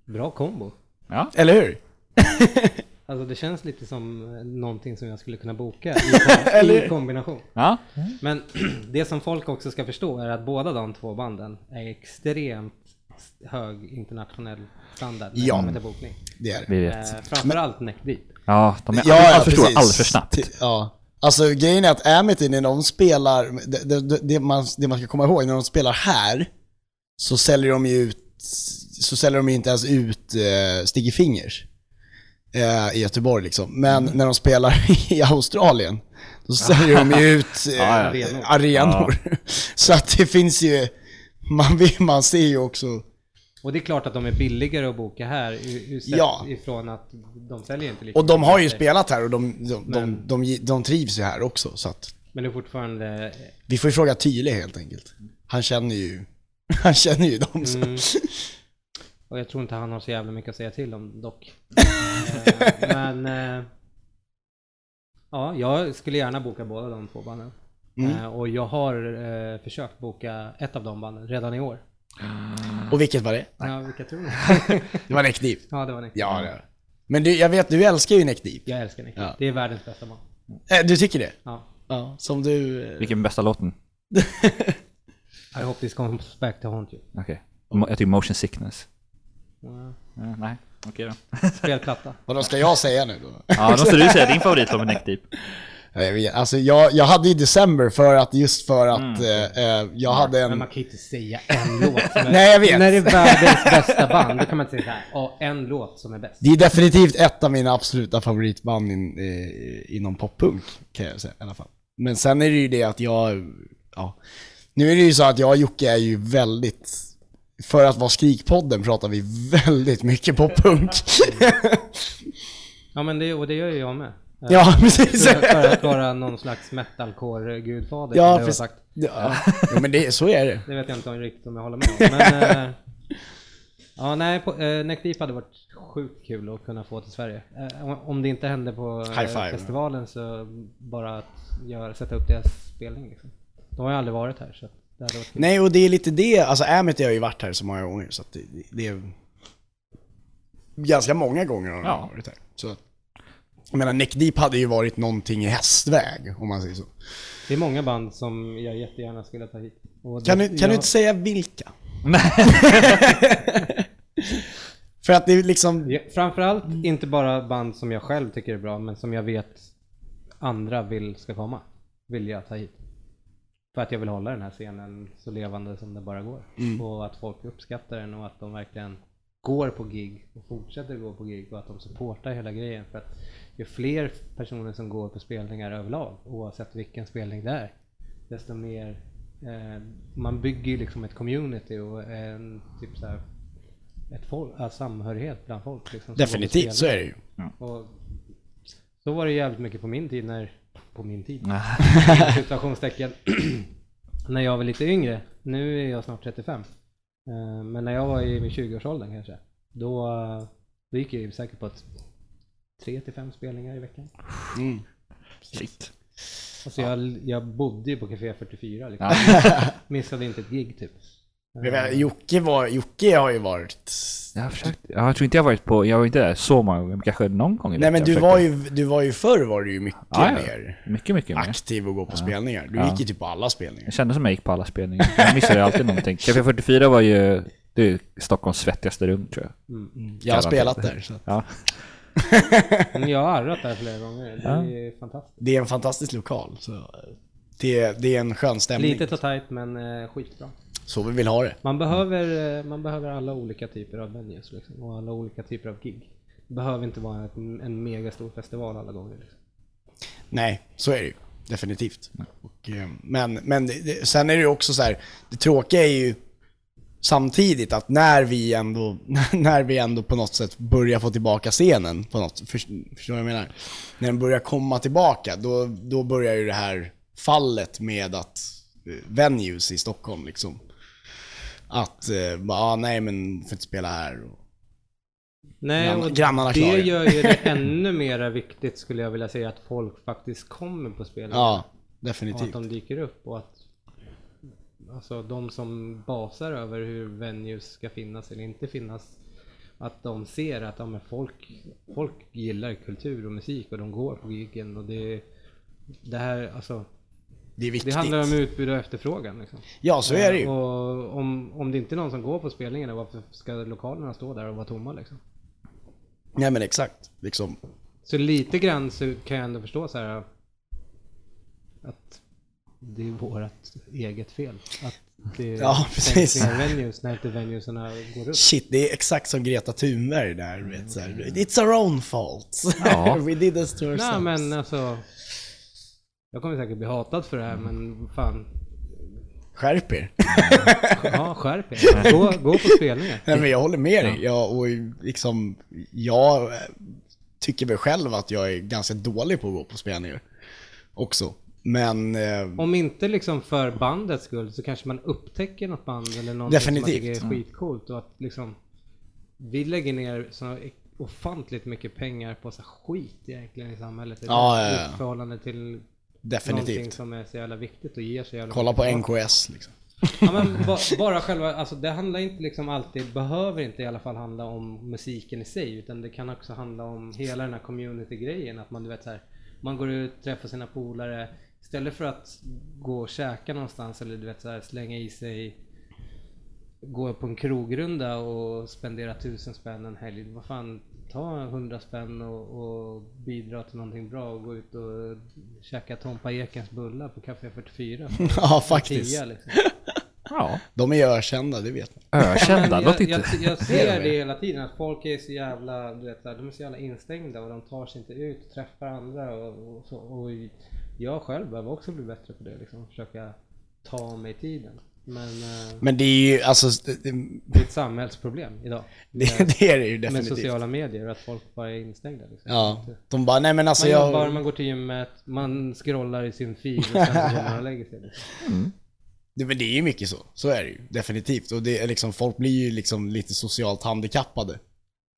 Bra kombo. Ja. Eller hur? Alltså det känns lite som eh, någonting som jag skulle kunna boka i, kom- Eller- i kombination. ja. Men det som folk också ska förstå är att båda de två banden är extremt hög internationell standard när det Ja. kommer till bokning. Det är det. Vi Eh, vet. framförallt Neck Deep. Ja, de är Ja, alldeles ja, för stora, alldeles för snabbt. Ja. Alltså grejen är att Amity, när de spelar, det, det, det, man, det man ska komma ihåg, när de spelar här, så säljer de ju ut, så säljer de ju inte ens ut uh, Sticky Fingers eh, i Göteborg liksom. Men Mm. när de spelar i Australien, då säljer de ju ut eh, ja. Arenor. Så att det finns ju, man, man ser ju också, Och det är klart att de är billigare att boka här Ja. ifrån att de säljer inte lika och de har ju spelat här och de, de, Men- de, de, de trivs ju här också. Så att Men det är fortfarande... Vi får ju fråga Tyle helt enkelt. Han känner ju, han känner ju dem. Mm. Och jag tror inte han har så jävla mycket att säga till om dock. Eh, Men... eh, Ja, jag skulle gärna boka båda de två banden. Mm. Eh, Och jag har försökt boka ett av de banden redan i år. Och vilket var det? Ja, vilka tror ni? Det var Neck Deep. ja, det var Nick. Ja, det var. Men du, jag vet, du älskar ju Neck Deep. Jag älskar Nick. Ja. Det är världens bästa band. Eh, du tycker det? Ja. Ja. Som du... eh, Vilken bästa låten? I hope this comes back to haunt you. Okej. Mo- Jag tycker Motion Sickness. Ja. Ja, nej, okej då. Spelplatta. Vadå, ska jag säga nu då? Ja, då måste du säga din favorit som Neck Deep. Jag vet, alltså jag, jag hade ju December för att, just för att eh, eh, jag hade Men en... man kan ju inte säga en låt som är... Nej, jag vet. När det är världens bästa band, då kan man inte säga så här, ja, en låt som är bäst. Det är definitivt ett av mina absoluta favoritband in, eh, inom poppunk, kan jag säga i alla fall. Men sen är det ju det att jag, ja, Nu är det ju så att jag och Jocke är ju väldigt, för att vara Skrikpodden pratar vi väldigt mycket poppunk. Ja men det, och det gör ju jag med. Eh, ja, precis. För, att vara någon slags metalcore-gudfader Ja, precis. sagt. Ja, jo, men det, så är det. Det vet jag inte om riktigt om jag håller med om. Men, eh, ja, nej, på, eh, Neck Deep hade varit sjukt kul att kunna få till Sverige. Eh, om- det inte hände på eh, festivalen så bara att göra, sätta upp deras spelning liksom. De har ju aldrig varit här så att det hade varit kul. Nej, och det är lite det, alltså Amity har ju varit här så många gånger så att det, det är ganska många gånger har de Ja. varit här. Så att, jag menar, Neck Deep hade ju varit någonting i hästväg, om man säger så. Det är många band som jag jättegärna skulle ta hit. Och Kan det- du, kan du jag- inte säga vilka? För att det är liksom, Ja, Framförallt inte bara band som jag själv tycker är bra, men som jag vet andra vill ska komma. Vill jag ta hit. För att jag vill hålla den här scenen så levande som det bara går. Och att folk uppskattar den och att de verkligen går på gig och fortsätter gå på gig och att de supportar hela grejen. För att ju fler personer som går på spelningar överlag, oavsett vilken spelning det är, desto mer eh, man bygger ju liksom ett community och en typ så här ett folk, ja, samhörighet bland folk. Liksom, definitivt, så är det ju. och så var det jävligt mycket på min tid när, på min tid, situationstecken, när jag var lite yngre. Nu är jag snart 35. Eh, Men när jag var i min 20-årsåldern kanske, då, då gick jag ju säkert på ett 3 till 5 spelningar i veckan. Mm. Shit. Alltså jag, jag bodde ju på Café 44 liksom. Missade inte ett gig typ. Jocke, var, Jocke har ju varit... Jag har försökt, jag tror inte jag varit på, jag var inte där så många gånger, kanske någon gång i Nej men du var ju, du var ju förr var du ju mycket Ja, ja. mer Mycket, mycket mer. aktiv och gå på spelningar. Du Ja. gick ju typ på alla spelningar. Jag kände som jag gick på alla spelningar. Jag missade alltid någonting. Café 44 var ju, det är Stockholms svettigaste rum tror jag. Jag har spelat där. Så. att- Ja. Jag har arrat där flera gånger. Det Ja. är fantastiskt. Det är en fantastisk lokal. Så det, det är en skön stämning. Litet och tajt men eh, skitbra. Så vi vill ha det. Man behöver, eh, man behöver alla olika typer av venues liksom, och alla olika typer av gig. Det behöver inte vara ett, en megastor festival alla gånger. Liksom. Nej, så är det ju. Definitivt. Och, eh, men men det, det, sen är det ju också så här, det tråkiga är ju samtidigt att när vi ändå, när vi ändå på något sätt börjar få tillbaka scenen på något för, Förstår du vad jag menar? När den börjar komma tillbaka, då, då börjar ju det här fallet med att eh, venues i Stockholm liksom. Att, eh, ah, nej men får inte spela här. Och, Nej, Grann- och grannarna det klagar. gör ju det ännu mer viktigt skulle jag vilja säga att folk faktiskt kommer på spelningar. ja, och att definitivt. de dyker upp och att alltså de som basar över hur venues ska finnas eller inte finnas att de ser att ja, men folk, folk gillar kultur och musik och de går på giggen och det, det här alltså Det är viktigt. det handlar om utbud och efterfrågan liksom. Ja, så är det ju. Och om, om det inte är någon som går på spelningarna varför ska lokalerna stå där och vara tomma liksom? Nej men exakt. Liksom. Så lite grann så kan jag ändå förstå så här att det är vårat eget fel. Att det Ja, precis. venues när inte venuesarna går upp. Shit, det är exakt som Greta Thunberg där. Vet, så här, It's our own fault. Ja. We did this to Nej ourselves. men alltså. Jag kommer säkert bli hatad för det här men fan. Skärp er. Ja, skärp er. Gå, gå på spelningar. Nej men jag håller med dig. Jag, och liksom, jag tycker väl själv att jag är ganska dålig på att gå på spelningar. Också. Men... Eh, Om inte liksom för bandets skull så kanske man upptäcker något band eller någonting som man tycker är skitcoolt och att liksom vi lägger ner så ofantligt mycket pengar på så skit egentligen i samhället idag Ja, ja, ja. i förhållande till någonting definitivt. som är så jävla viktigt och ger så jävla Kolla på. NKS liksom. Ja men ba, bara själva, alltså det handlar inte liksom alltid, behöver inte i alla fall handla om musiken i sig utan det kan också handla om hela den här community-grejen att man du vet så här, man går ut, träffar sina polare istället för att gå och käka någonstans eller du vet så här, slänga i sig gå på en krogrunda och spendera tusen spänn en helg. Vad fan, ta hundra spänn och, och bidra till någonting bra och gå ut och käka Tompa Ekens bullar på Café 44. Ja, faktiskt. Tia, liksom. Ja. De är ju ökända, det vet man. Ökända, jag, inte... jag, jag ser det hela tiden att folk är så jävla, du vet, de är så jävla instängda och de tar sig inte ut och träffar andra och, och så. Och jag själv behöver också bli bättre på det liksom. Försöka ta mig tiden. Men eh, Men det är ju, alltså, det, det, är ett samhällsproblem idag. det, det är det ju Med definitivt. sociala medier, att folk bara är instängda. Liksom. Ja, de bara, nej men alltså Man jag... jobbar, man går till gymmet, man scrollar i sin feed och sen går man och lägger sig. Liksom. Det, men det är ju mycket så. Så är det ju. Definitivt. Och det är liksom, folk blir ju liksom lite socialt handikappade.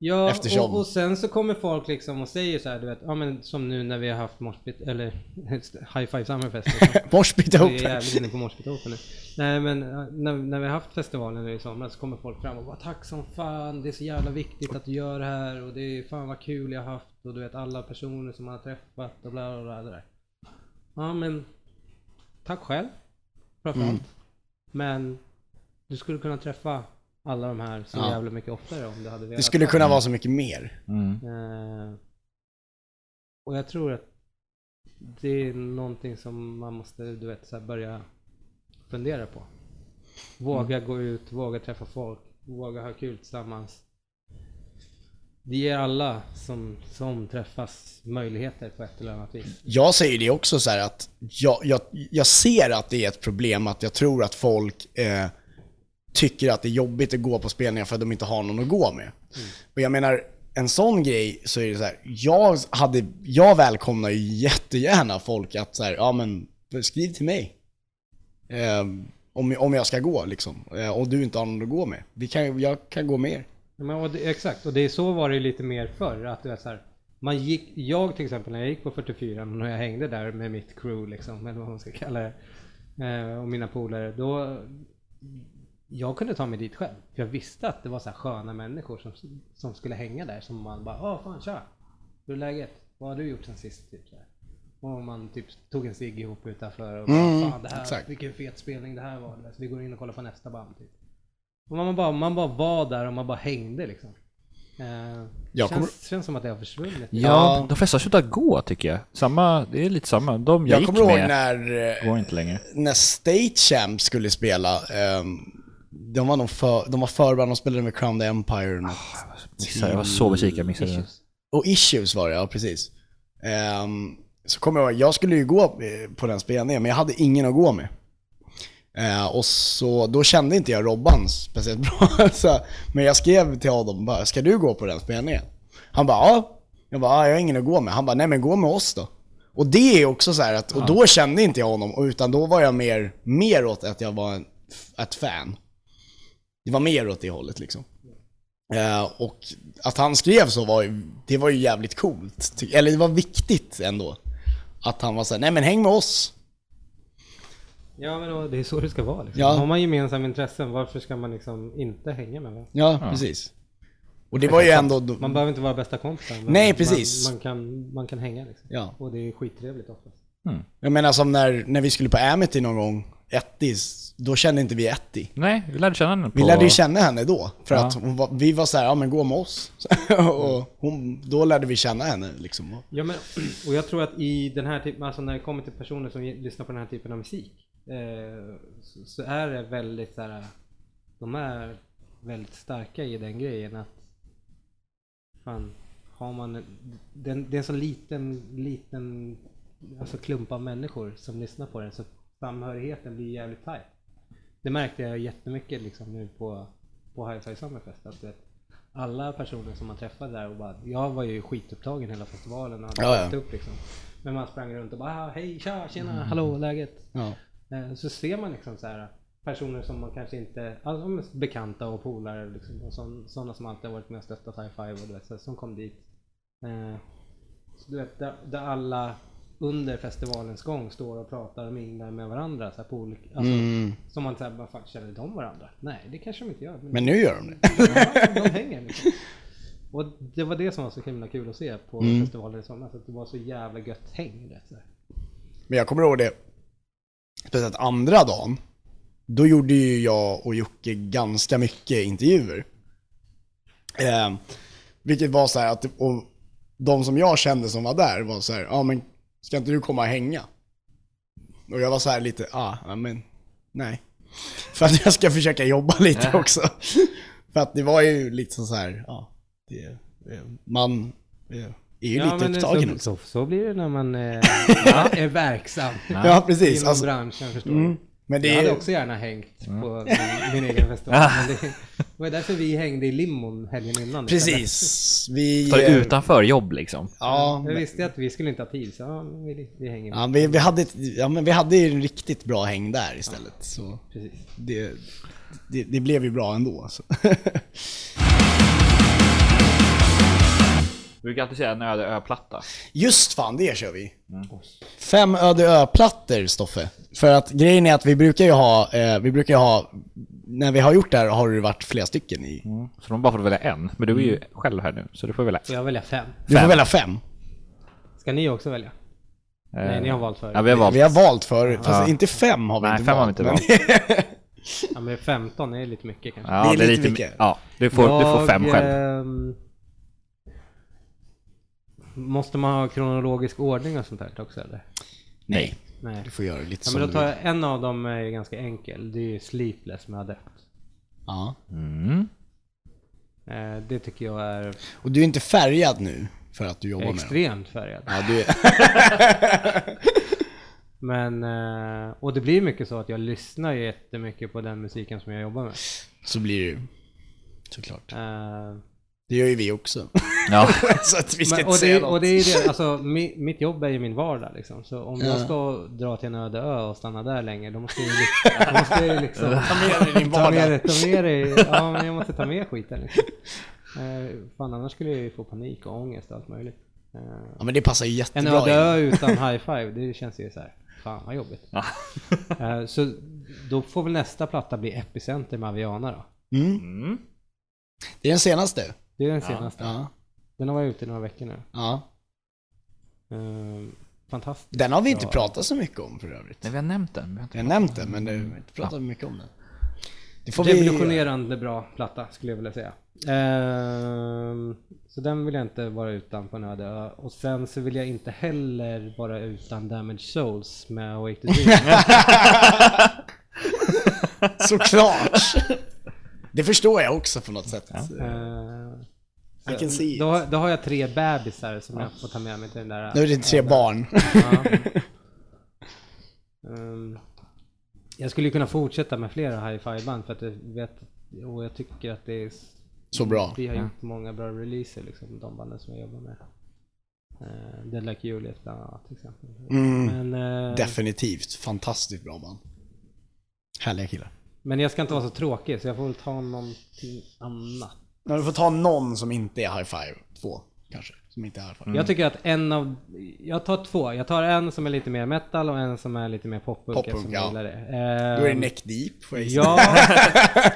Ja, Eftersom- och, och sen så kommer folk liksom och säger så här, du vet, ja men som nu när vi har haft Moshpit, eller High Five Summerfest. Liksom. Moshpit Vi är Open. jävligt inne på Moshpit Open nu. Nej men när, när vi har haft festivalen nu i somras så kommer folk fram och bara tack som fan, det är så jävla viktigt att du gör det här och det är fan vad kul jag har haft och du vet alla personer som man har träffat och bla bla bla det där. Ja men tack själv framförallt. Mm. Men du skulle kunna träffa alla de här så Ja. jävla mycket oftare om du hade velat. Det skulle kunna vara så mycket mer. Mm. Eh, och jag tror att det är någonting som man måste du vet, så här börja fundera på. Våga Mm. gå ut, våga träffa folk, våga ha kul tillsammans. Det ger alla som, som träffas möjligheter på ett eller annat vis. Jag säger det också så här att jag, jag, jag ser att det är ett problem att jag tror att folk eh, tycker att det är jobbigt att gå på spelningar för att de inte har någon att gå med. Och jag menar, en sån grej så är det så här, jag, hade, jag välkomnar ju jättegärna folk att så här, ja men skriv till mig. Eh, om, om jag ska gå liksom. Eh, och du inte har någon att gå med. Vi kan, jag kan gå med er. Ja, Men, och det, exakt, och det är så var det lite mer förr. Att det är så här, man gick, jag till exempel när jag gick på 44 och jag hängde där med mitt crew liksom, eller vad man ska kalla det, eh, och mina polare, då jag kunde ta mig dit själv. För jag visste att det var så här sköna människor som, som skulle hänga där som man bara Åh fan tja! Hur är läget? Vad har du gjort sen sist? Typ, så här. Och man typ tog en cigg ihop utanför och bara Mm, fan det här, exakt. vilken fet spelning det här var. Så vi går in och kollar på nästa band. Typ. Och man bara, man bara var där och man bara hängde liksom. Eh, Jag känns, kommer- känns som att det har försvunnit. Ja, Ja. de flesta har slutat gå tycker jag. Samma, det är lite samma. De jag, Jag kommer ihåg med när, eh, går inte längre. när State Champ skulle spela, ehm, de var nog för, de var förberedda, de spelade med Crown the Empire. något. Missade, jag var så besviken, missade det. Och Issues var det, ja precis. Ehm, så kommer jag ihåg, jag skulle ju gå eh, på den spelningen, men jag hade ingen att gå med. Eh, och så, då kände inte jag Robban speciellt bra. så, men jag skrev till honom bara, ska du gå på den spelningen? Han bara, ja. Jag bara, ja, jag har ingen att gå med. Han bara, nej men gå med oss då. Och det är också så här att, och då kände inte jag honom, utan då var jag mer, mer åt att jag var en, ett fan. Det var mer åt det hållet liksom. Eh, och att han skrev så var ju, det var ju jävligt coolt. Eller det var viktigt ändå. Att han var såhär, nej men häng med oss. Ja men det är så det ska vara liksom. Ja. Har man gemensamma intressen, varför ska man liksom inte hänga med varandra? Ja, precis. Och det var ju ändå... Man behöver inte vara bästa kompisar. men Nej, precis. Man, man, kan, man kan hänga liksom. Ja. Och det är skittrevligt oftast. Jag menar som när, när vi skulle på Amity någon gång, Ettis, då kände inte vi Etty. Nej, vi lärde känna henne på... Vi lärde ju känna henne då. För Ja. att hon var, vi var så här, ja men gå med oss. och hon, då lärde vi känna henne liksom. Ja men, och jag tror att i den här typen, alltså när det kommer till personer som lyssnar på den här typen av musik, eh, så, så är det väldigt så här, de är väldigt starka i den grejen att fan, har man, en- den, det är en så liten, liten alltså klump av människor som lyssnar på den så samhörigheten blir jävligt tight. Det märkte jag jättemycket liksom nu på, på Hi-Fi Summerfest. Att, vet, alla personer som man träffade där och bara, jag var ju skitupptagen hela festivalen och hade Ja, ja. upp liksom. Men man sprang runt och bara, "Ah, hej, tja, tjena, hallå, läget? Ja. Eh, Så ser man liksom så här personer som man kanske inte, alltså bekanta och polare liksom, och sådana som alltid har varit med och stöttat High Five och du vet, så som kom dit. Eh, så du vet, där, där alla under festivalens gång står och pratar och minglar med varandra så här, på olika, alltså, Mm. som man säger, bara fan känner de varandra? Nej, det kanske de inte gör. Men nu gör de det. Ja, de hänger liksom. Och det var det som var så himla kul att se på Mm. festivalen i somras, att det var så jävla gött häng. Du. Men jag kommer ihåg det, speciellt andra dagen, då gjorde ju jag och Jocke ganska mycket intervjuer. Eh, vilket var så här att, och de som jag kände som var där var så här, ja men ska inte du komma och hänga? Och jag var så här lite, ah, ja men nej. För att jag ska försöka jobba lite också. För att det var ju lite så här, ja, det, eh, man eh, är ju lite men upptagen så, också. så, så blir det när man eh, ja, är verksam Ja, precis. inom Alltså, branschen, förstår Mm. Men det Jag hade också gärna hängt på min, min egen festival. Men det, det var därför vi hängde i limon helgen innan. precis. Vi, För eh, utanför jobb liksom. Ja, Jag visste att vi skulle inte ha tid, så ja, vi, vi hänger. ja vi, vi, hade ja, men vi hade ju en riktigt bra häng där istället. Så Precis. det, det, det blev ju bra ändå. Så. Du brukar alltid säga en öde ö-platta. Just fan, det kör vi. Fem öde ö-plattor, Stoffe. För att grejen är att vi brukar ju ha, eh, vi brukar ju ha, när vi har gjort det här har det varit flera stycken i. Så de bara får välja en. Men du är ju själv här nu, så du får välja. Får jag välja fem? Du får Fem. välja fem. Ska ni också välja? Nej, ni har valt förut. Ja, vi har valt. Vi har valt för, fast Ja. inte fem har vi Nej, inte fem har vi valt. inte men- Ja, men 15 är lite mycket kanske. Ja, Det är lite mycket. Ja, du får, du får fem Jag, själv. ehm, måste man ha kronologisk ordning och sånt här också eller? Nej, Nej. du får göra lite Ja, som men då tar jag, en av dem är ganska enkel. Det är ju Sleepless med Adept. Ja. Mm. Eh, det tycker jag är Och du är inte färgad nu för att du jobbar med dem? extremt färgad. Ja, du är... Men, eh, och det blir mycket så att jag lyssnar jättemycket på den musiken som jag jobbar med. Så blir det ju. Såklart. Eh, Det gör ju vi också. Ja. så att vi ska Men, inte och, säga det, något. och det är det, alltså mi, mitt jobb är ju min vardag liksom. Så om jag Ja. ska dra till en öde ö och stanna där länge, då måste jag ju måste jag ju liksom Ta med dig din ta med, vardag. det- ta med det, ja men jag måste ta med skiten liksom. Eh, fan annars skulle jag ju få panik och ångest och allt möjligt. Eh, Ja men det passar ju en jättebra öde ö utan high five, det känns ju så här. fan vad jobbigt. Eh, så då får väl nästa platta bli Epicenter med Aviana då. Mm. Mm. Det är den senaste. Det är den senaste. Ja. Den har varit ute i några veckor nu. ja. Eh, fantastiskt. Den har vi inte pratat så mycket om för övrigt. Nej, vi har nämnt den. Vi har inte... Jag har nämnt den men det, vi har inte pratat mycket om den. Det får vi... Revolutionerande bra platta skulle jag vilja säga. Ehm, så den vill jag inte vara utan på en öde ö. Och sen så vill jag inte heller vara utan Damage Souls med Awake to Dream. Såklart! det förstår jag också på något sätt. Ehm, I can see it. då, har- då har jag tre bebisar som jag får ta med mig till den där. Nu är det tre barn. Ja. Ehm, jag skulle kunna fortsätta med flera hi-fi band för att jag vet och jag tycker att det är Så bra. Vi har gjort många bra releaser liksom, de banden som jag jobbar med. Uh, Dead Like Juliet bland annat till exempel. Mm, Men, eh, definitivt. Fantastiskt bra band. Härliga killar. Men jag ska inte vara så tråkig så jag får väl ta någonting annat. Men du får ta någon som inte är high five. Två kanske. Som inte är high five. Jag tycker att en av, jag tar två. Jag tar en som är lite mer metal och en som är lite mer poppunk Poppunk, eftersom ja. det. Då är det Ehm, neck deep får jag gissa. Ja,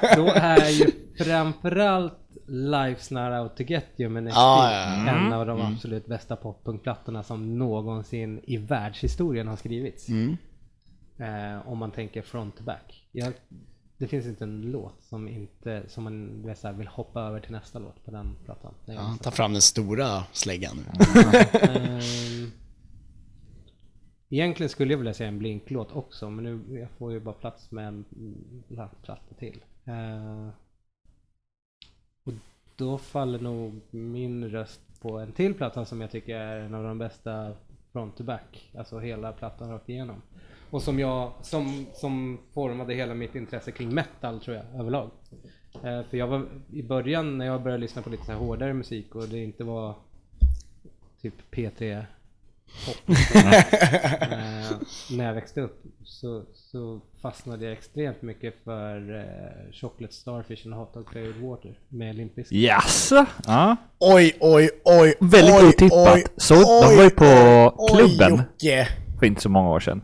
då är ju framförallt Life's Not Out To Get You med Next Ah, ja, ja. en av de absolut bästa poppunkplattorna som någonsin i världshistorien har skrivits. Mm. Eh, om man tänker front to back. Jag, det finns inte en låt som inte, som man här, vill hoppa över till nästa låt på den plattan. Den Ja, ta fram den stora släggan nu. Ehm, Egentligen skulle jag vilja säga en blinklåt också, men nu jag får ju bara plats med en platta till. Eh, och då faller nog min röst på en till platta som jag tycker är en av de bästa front to back, alltså hela plattan rakt igenom. Och som jag, som, som formade hela mitt intresse kring metal tror jag överlag. Eh, för jag var i början när jag började lyssna på lite så här hårdare musik och det inte var typ P3 pop. eh, när jag växte upp så, så fastnade jag extremt mycket för eh, Chocolate Starfish and Hot Dog Flavored Water med Limp Bizkit. Jaså? Ja. Oj, oj, oj. Väldigt oj, otippat. oj, Så, de var ju på oj, klubben. Jocke. för inte så många år sedan.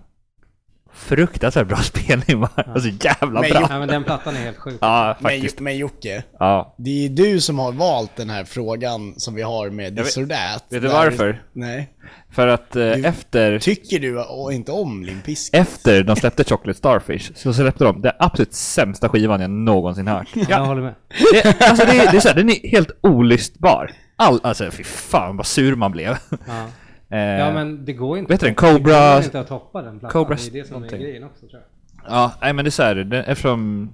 Fruktansvärt bra spelning va? Alltså jävla Men bra. Ja, men den plattan är helt sjuk. Ja, Men, faktiskt. men Jocke, Ja. det är du som har valt den här frågan som vi har med this or that. Vet du varför? Nej. För att eh, Du- efter, Tycker du och inte om Limp Bizkit? efter de släppte Chocolate Starfish så släppte de den absolut sämsta skivan jag någonsin hört. Jag håller med. Det, alltså det, det är såhär, den är helt olystbar. All, alltså fy fan vad sur man blev. Ja. Eh, ja men det går inte. Vet du den? det går Cobra- inte att toppa den plattan. Cobra det är det som någonting. är grejen också tror jag. Ja, nej men det är såhär, den- eftersom...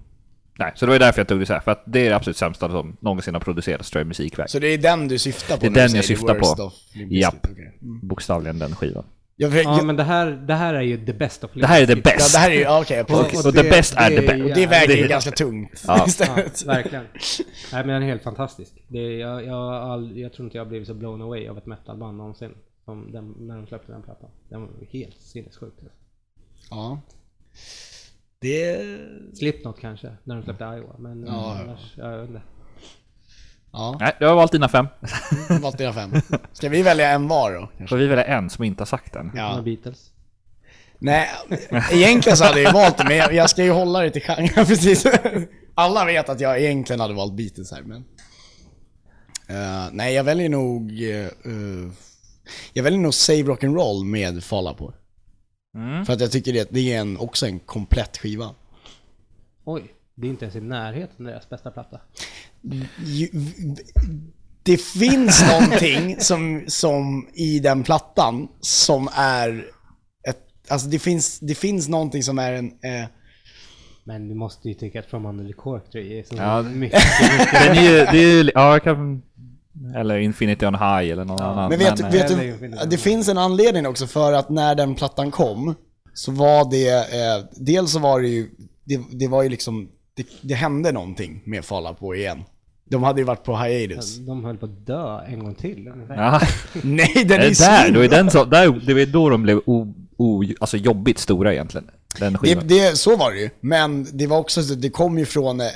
Nej, så det var ju därför jag tog det så här, för att det är det absolut sämsta som någonsin har producerats tror jag musikväg. Så det är den du syftar på Det är den jag syftar på. Limp? Japp. Okej. Mm. Bokstavligen den skivan. Jag, Ja, jag, men det här, det här är ju the best of Det här är the ja, best. det här är ju, ja, okej, Och- precis. Och the best är the best. Och det väger ju det- ganska tungt Ja. istället. Ja, verkligen. Nej men den är helt fantastisk. Det är, jag, jag, all, jag tror inte jag har blivit så blown away av ett metalband någonsin. Som den, när de släppte den plattan. Den var helt sinnessjuk. Ja. Det... Slipknot kanske, när de släppte Iowa. Men Ja, annars, jag vet inte. Ja, Nej, du har valt dina fem. valt dina fem. Ska vi välja en var då? kanske? Får vi välja en som inte har sagt den? Ja. Ja. Beatles. Nej, egentligen så hade jag valt det, men jag, jag ska ju hålla det till genren precis. Alla vet att jag egentligen hade valt Beatles här, men... Eh, nej, jag väljer nog... eh, eh, jag väljer nog Save Rock'n'Roll med Falla på. Mm. För att jag tycker det, det är en, också en komplett skiva. Oj, det är inte ens i närheten av deras bästa platta. Ju- Det finns någonting som, som i den plattan som är ett, alltså det finns, det finns någonting som är en, eh, Men du måste ju tycka att From Under the Cork är så Ja, det- mycket, mycket Den är ju, det är ju, ja, jag kan, eller Infinity on High eller någon annan. Men vet, eh, vet Eller du, Infinity det finns en anledning också för att när den plattan kom så var det, eh, dels så var det ju, det, det var ju liksom, det, det hände någonting med Falla på igen. De hade ju varit på hiatus. De höll på att dö en gång till ungefär. Ja, Nej, den är är där, då är den så, där, det var då de blev o, o, alltså jobbigt stora egentligen. Den det, skivan. det, så var det ju, men det var också, så- det kom ju från, eh,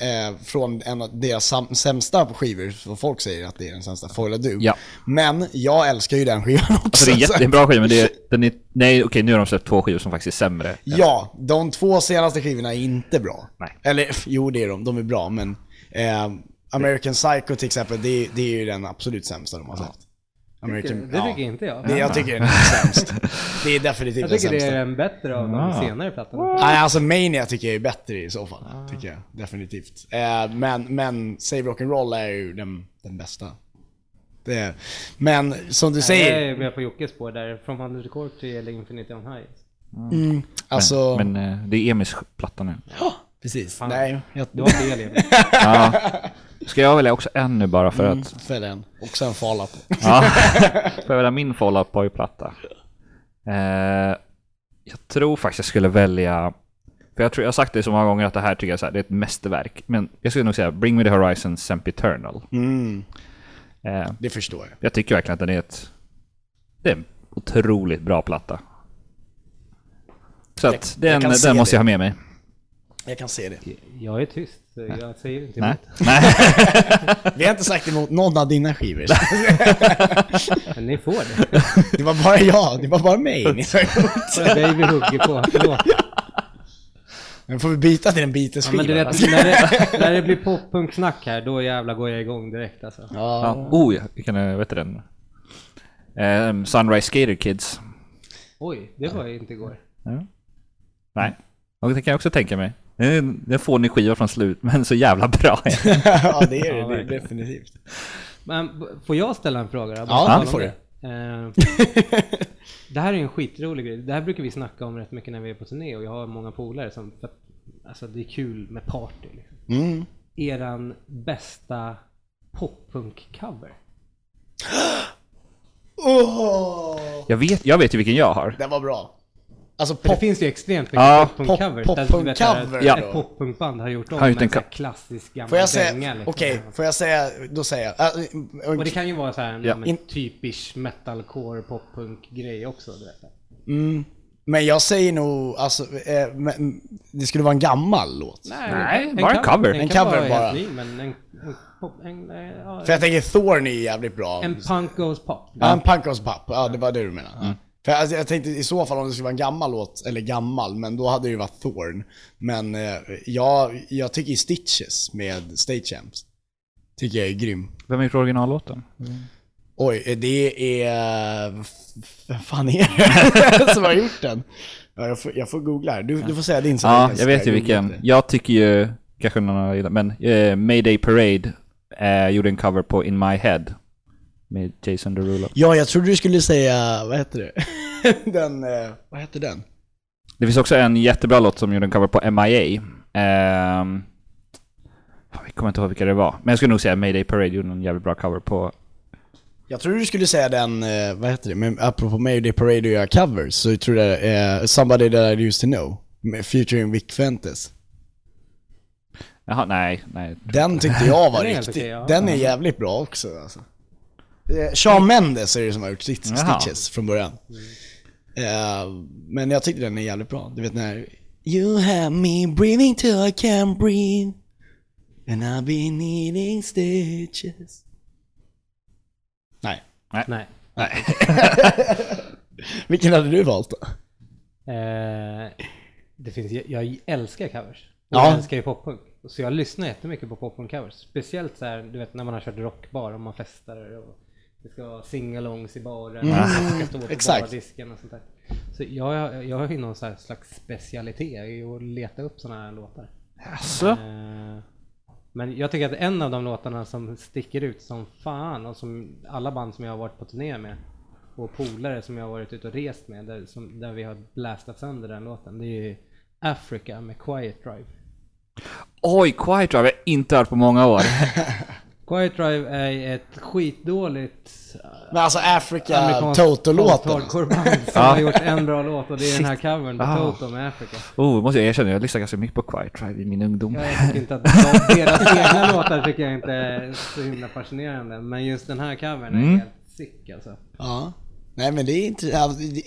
från en av deras sam, sämsta skivor, folk säger att det är den sämsta, Foila Du. Ja. Men jag älskar ju den skivan också. Alltså det är en bra skiva men det är, den är, nej okej nu har de släppt två skivor som faktiskt är sämre. Ja, de två senaste skivorna är inte bra. Nej. Eller jo, det är de. De är bra, men eh, American Psycho till exempel, det, är- det är ju den absolut sämsta de har släppt. American, Det tycker inte jag. Det, jag tycker den är sämst. Det är definitivt Jag den tycker det sämsta. är den bättre av de Ah. senare plattorna. Nej, alltså Mania tycker jag är bättre i så fall. Tycker jag, definitivt. Eh, men, men Save Rock'n'Roll är ju den, den bästa. Det är, men som du Jag säger, är med på Jockes spår där, From Under the Cork eller Infinity on High. mm, alltså... Men, men eh, det är Emis platta nu. Ja, precis. Nej, jag... Du har fel Emil. Ja. Ska jag välja också en nu bara för Mm, att... för den. Och sen Fala på. Ja. Får jag välja min Fall Out Boy-platta? Eh, jag tror faktiskt jag skulle välja... För jag tror jag har sagt det så många gånger att det här tycker jag är, så här, det är ett mästerverk. Men jag skulle nog säga Bring Me The Horizon Sempiternal. Mm, Eh, det förstår jag. jag tycker verkligen att den är ett... Det är en otroligt bra platta. Så Jag- att jag den, den måste det. jag ha med mig. Jag kan se det. Jag är tyst, jag säger inte Nej. emot. Nej. Vi har inte sagt emot någon av dina skivor. Men ni får det. Det var bara jag, det var bara mig ni sa emot. Det är dig vi hugger på, förlåt. Men får vi byta till en Ja, Beatles-skiva? men du vet, alltså? när det, när det blir pop-punk-snack här, då jävlar går jag igång direkt alltså. Ja. ja. Oh, ja, vilken är, vet du den? Um, Sunrise Skater Kids. Oj, det var ju inte igår. Ja. Nej, och det kan jag också tänka mig. Det är det är en fånig skiva från slut, men så jävla bra. ja, det är det, Ja, det är definitivt. Men får jag ställa en fråga då? Ja, det får det. Eh, det här är en skitrolig grej. Det här brukar vi snacka om rätt mycket när vi är på turné och jag har många polare som, alltså det är kul med party liksom. Mm. Eran bästa poppunk-cover? Åh, Jag vet, jag vet ju vilken jag har. den var bra. Alltså För det pop, finns ju extremt mycket Ja, poppunk-covers. pop- vet att poppunk-cover Ja. Ett poppunk-band har gjort om en en klassisk gammal får jag säga, dänga, liksom. okej, får jag säga, då säger jag. Äh, Och det kan ju vara så här en Ja. ja. typisk metalcore poppunk-grej också. Du vet. mm, men jag säger nog, alltså, eh, men, det skulle vara en gammal låt. Nej, bara en cover. En cover bara. ny, men en, en, pop, en, eh, För jag tänker Thorn är jävligt bra. en punk goes pop. Ja, en Punkos Pop, ja det var det du menade. Ja. För alltså, jag tänkte i så fall om det skulle vara en gammal låt, eller gammal, men då hade det ju varit Thorn. Men eh, jag, jag tycker Stitches med State Champs. Tycker jag är grym. Vem har gjort originallåten? Oj, eh, det är... Vem fan är det som har gjort den? Ja, jag, får, jag får googla här. Du, du får säga din Ja, jag vet ju vilken. Jag tycker ju, kanske någon har gillat, men eh, Mayday Parade eh, gjorde en cover på In My Head med Jason Derulo. Ja, jag trodde du skulle säga, vad heter det? den, eh, vad heter den? Det finns också en jättebra låt som gjorde en cover på MIA. Ehm, fan, jag kommer inte ihåg vilka det var. Men jag skulle nog säga Mayday Parade gjorde en jävligt bra cover på Jag tror du skulle säga den, eh, vad heter det, men apropå Mayday Parade och göra covers, så tror jag det är Somebody That I Used To Know, med featuring Vic Fuentes. Jaha, nej, nej. Den tyckte jag var riktigt, den är jävligt bra också alltså. Eh, Shawn Mendes är det som har gjort. Stitches från början. Eh, men jag tyckte den är jävligt bra. Du vet när You have me breathing till I can't breathe And I've been needing stitches Nej. Nej. Nej. Vilken hade du valt då? Eh, det finns, jag, jag älskar covers. Och Ja. Jag älskar ju poppunk. Så jag lyssnar jättemycket på poppunk-covers. Speciellt så här, du vet när man har kört rockbar och man festar och det ska vara singalongs i baren. och man ska stå på exakt. bardisken och sånt där. Så jag, jag har ju någon slags specialitet i att leta upp sådana här låtar. Eh, Men jag tycker att en av de låtarna som sticker ut som fan och som alla band som jag har varit på turné med och polare som jag har varit ute och rest med där, som, där vi har blastat sönder den låten. Det är ju Africa med Quiet Drive. Oj, Quiet Drive har jag inte hört på många år. Quiet Drive är ett skitdåligt eh, Men alltså Africa Toto-låten. som har gjort en bra låt och det är den här covern på Ah. Toto med Africa. Oh, måste jag erkänna, jag lyssnade ganska mycket på Quiet Drive i min ungdom. Ja, jag tycker inte att de, deras egna låtar tycker jag inte är så himla fascinerande. Men just den här covern är Mm. helt sick alltså. Ja. Nej men det är, inte,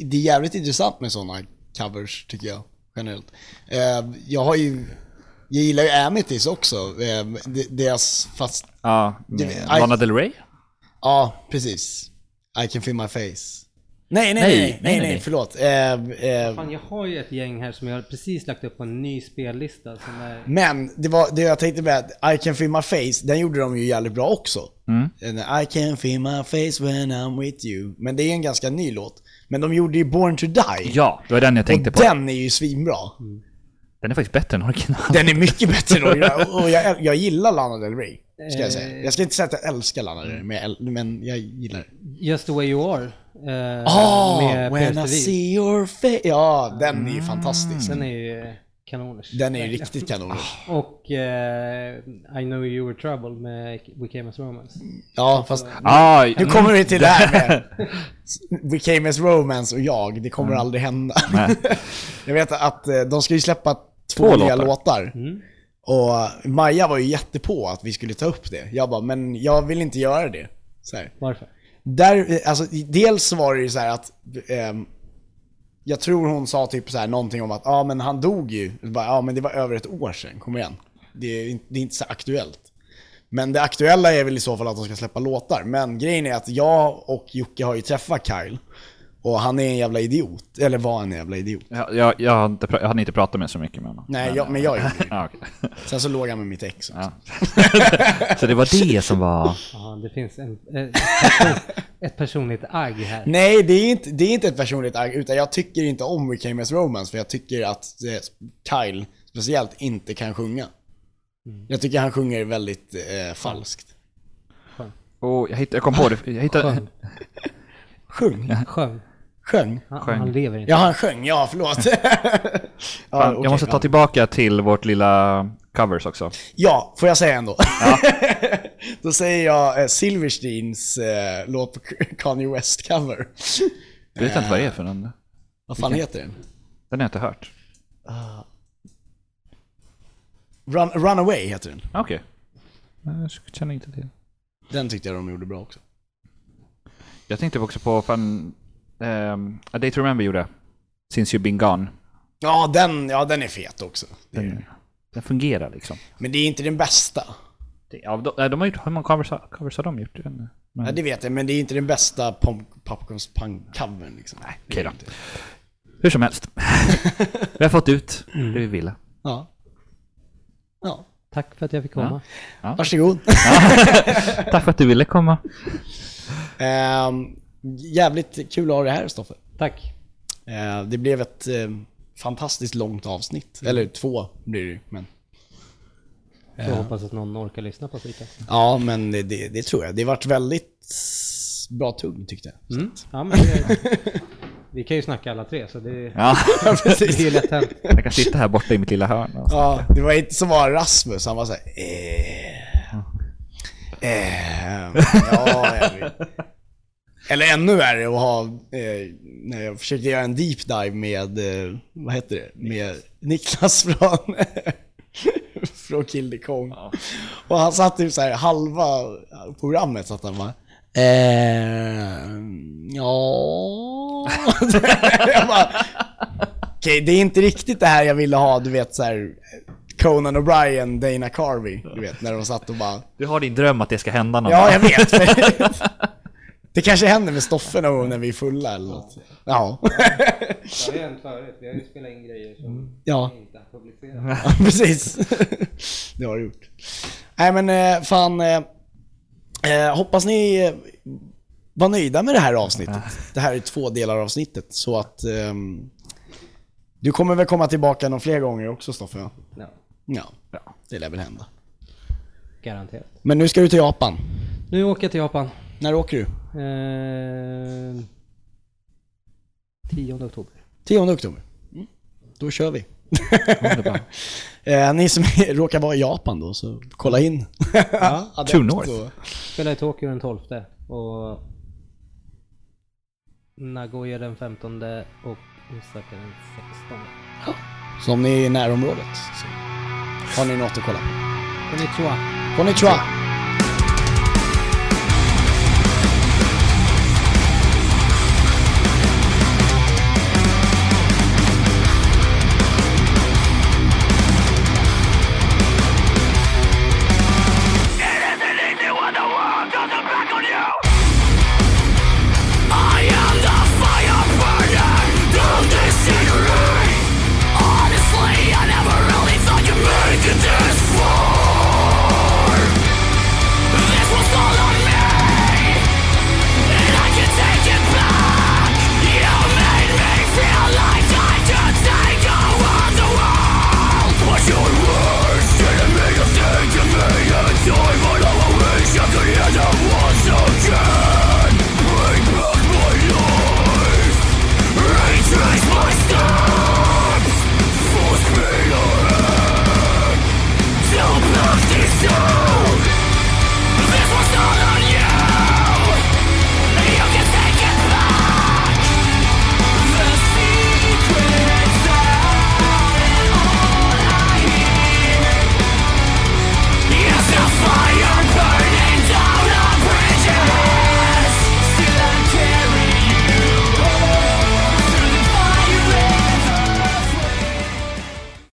det är jävligt intressant med sådana covers tycker jag, generellt. Eh, jag har ju, jag gillar ju Amities också, eh, de- deras, fast, Ja, Lana Del Rey? ja precis. I can feel my face. Nej, nej, nej, Nej, nej, nej, förlåt. Eh, eh, Fan, jag har ju ett gäng här som jag har precis lagt upp på en ny spellista som är... men det var det jag tänkte med att I can feel my face, den gjorde de ju jävligt bra också. Mm. I can feel my face when I'm with you. Men det är en ganska ny låt. Men de gjorde ju Born to Die. Ja, det var den jag tänkte och på. den är ju svinbra. Den är faktiskt bättre än original. Den är mycket bättre än original. Och jag, jag gillar Lana Del Rey, ska jag säga. Eh. Jag ska inte säga att jag älskar Lana Del Rey, men jag, äl- men jag gillar det. Just the way you are. Eh, med when I see your face. Ja, den är ju fantastisk. Den är ju kanoners. Den är ju riktigt kanon. Och eh, I know you were trouble med We came as romance. Ja, fast Ah, nu kommer vi till det här med We came as romance och jag. Det kommer aldrig hända. Jag vet att eh, de ska ju släppa två, Två nya låtar. låtar. Mm. Och Maja var ju jättepå att vi skulle ta upp det. Jag bara, men jag vill inte göra det. Så här. Varför? Där, alltså, dels var det ju så här att ehm, jag tror hon sa typ så här någonting om att ja men han dog ju. Bara, Ja men det var över ett år sedan, kom igen. Det är, inte- det är inte så aktuellt. Men det aktuella är väl i så fall att de ska släppa låtar. Men grejen är att jag och Jocke har ju träffat Kyle. Och han är en jävla idiot. Eller var en jävla idiot. Jag, jag, jag, har inte, jag hade inte pratat med så mycket med honom. Nej, jag, men jag gjorde det. Sen så låg han med mitt ex också. ja. Så det var det som var... Ja, det finns en, ett, person, ett personligt agg här. Nej, det är, inte, det är inte ett personligt agg, utan jag tycker inte om We Came As Romance, för jag tycker att eh, Kyle, speciellt, inte kan sjunga. Jag tycker han sjunger väldigt eh, falskt. Oh, jag, hittade, jag kom på det. Jag hittade... Sjung? Sjöng. Sjöng? Han, Sjöng. han lever inte. Ja, han sjöng, ja förlåt. ja, Fan, okej, jag måste ta ja. tillbaka till vårt lilla covers också. Ja, får jag säga ändå? Då säger jag eh, Silversteins eh, låt på Kanye West-cover. Jag vet inte vad det är för den. Vad fan heter den? Den har jag inte hört. Run, Runaway heter den. Okej. Jag känner inte till. Den tyckte jag de gjorde bra också. Jag tänkte också på fan... Um, A Day to Remember gjorde. Since You've Been Gone. Ja, den, ja, den är fet också. Den, den fungerar liksom. Men det är inte den bästa. Det, ja, de, de har gjort, hur många covers, covers har de gjort? Men, Ja, det vet jag, men det är inte den bästa Popcorns punk-covern liksom. Nej, okej då. Hur som helst. vi har fått ut det vi ville. Ja. Ja. Tack för att jag fick komma. Varsågod. Tack för att du ville komma. Ehm, jävligt kul att ha det här, Stoffe. Tack. Eh, det blev ett eh, fantastiskt långt avsnitt. Eller två blir det men... Jag hoppas att någon orkar lyssna på skiten. Ja, men det, det, det tror jag. Det vart väldigt bra tugg tyckte jag. Mm. Ja, men det, vi kan ju snacka alla tre så det, Ja, det är ju lätt hänt. jag kan sitta här borta i mitt lilla hörn. och- Ja, det var inte som var Rasmus, han var såhär eh, eh, Ja, jag vet. Eller ännu värre att ha, eh, när jag försökte göra en deep dive med, eh, vad heter det, med Niklas från, från Kill the Kong. Och han satt typ så här halva programmet så att han bara eh, ja... jag bara, Okej, det är inte riktigt det här jag ville ha, du vet så här Conan O'Brien, Dana Carvey, du vet när de satt och bara Du har din dröm att det ska hända någon Ja, jag vet. Det kanske händer med Stoffe någon gång när vi är fulla eller något. Ja. Det har ju hänt förut. Vi har ju spelat in grejer som Ja, vi inte har publicerat. ja precis. Det har du gjort. Nej men eh, fan, eh, eh, hoppas ni eh, var nöjda med det här avsnittet. Det här är två delar av avsnittet så att ehm, du kommer väl komma tillbaka någon fler gånger också Stoffe? Ja, Ja, ja det lär väl hända. garanterat. Men nu ska du till Japan. Nu åker jag till Japan. När åker du? Eh, 10 oktober. 10 oktober. Mm. Då kör vi. Eh, ni som råkar vara i Japan då, så kolla in. Adept True North. Spelar i Tokyo den 12 och Nagoya den 15 och Osaka den 16. Så om ni är i närområdet så har ni något att kolla på. Konnichiwa! Konnichiwa!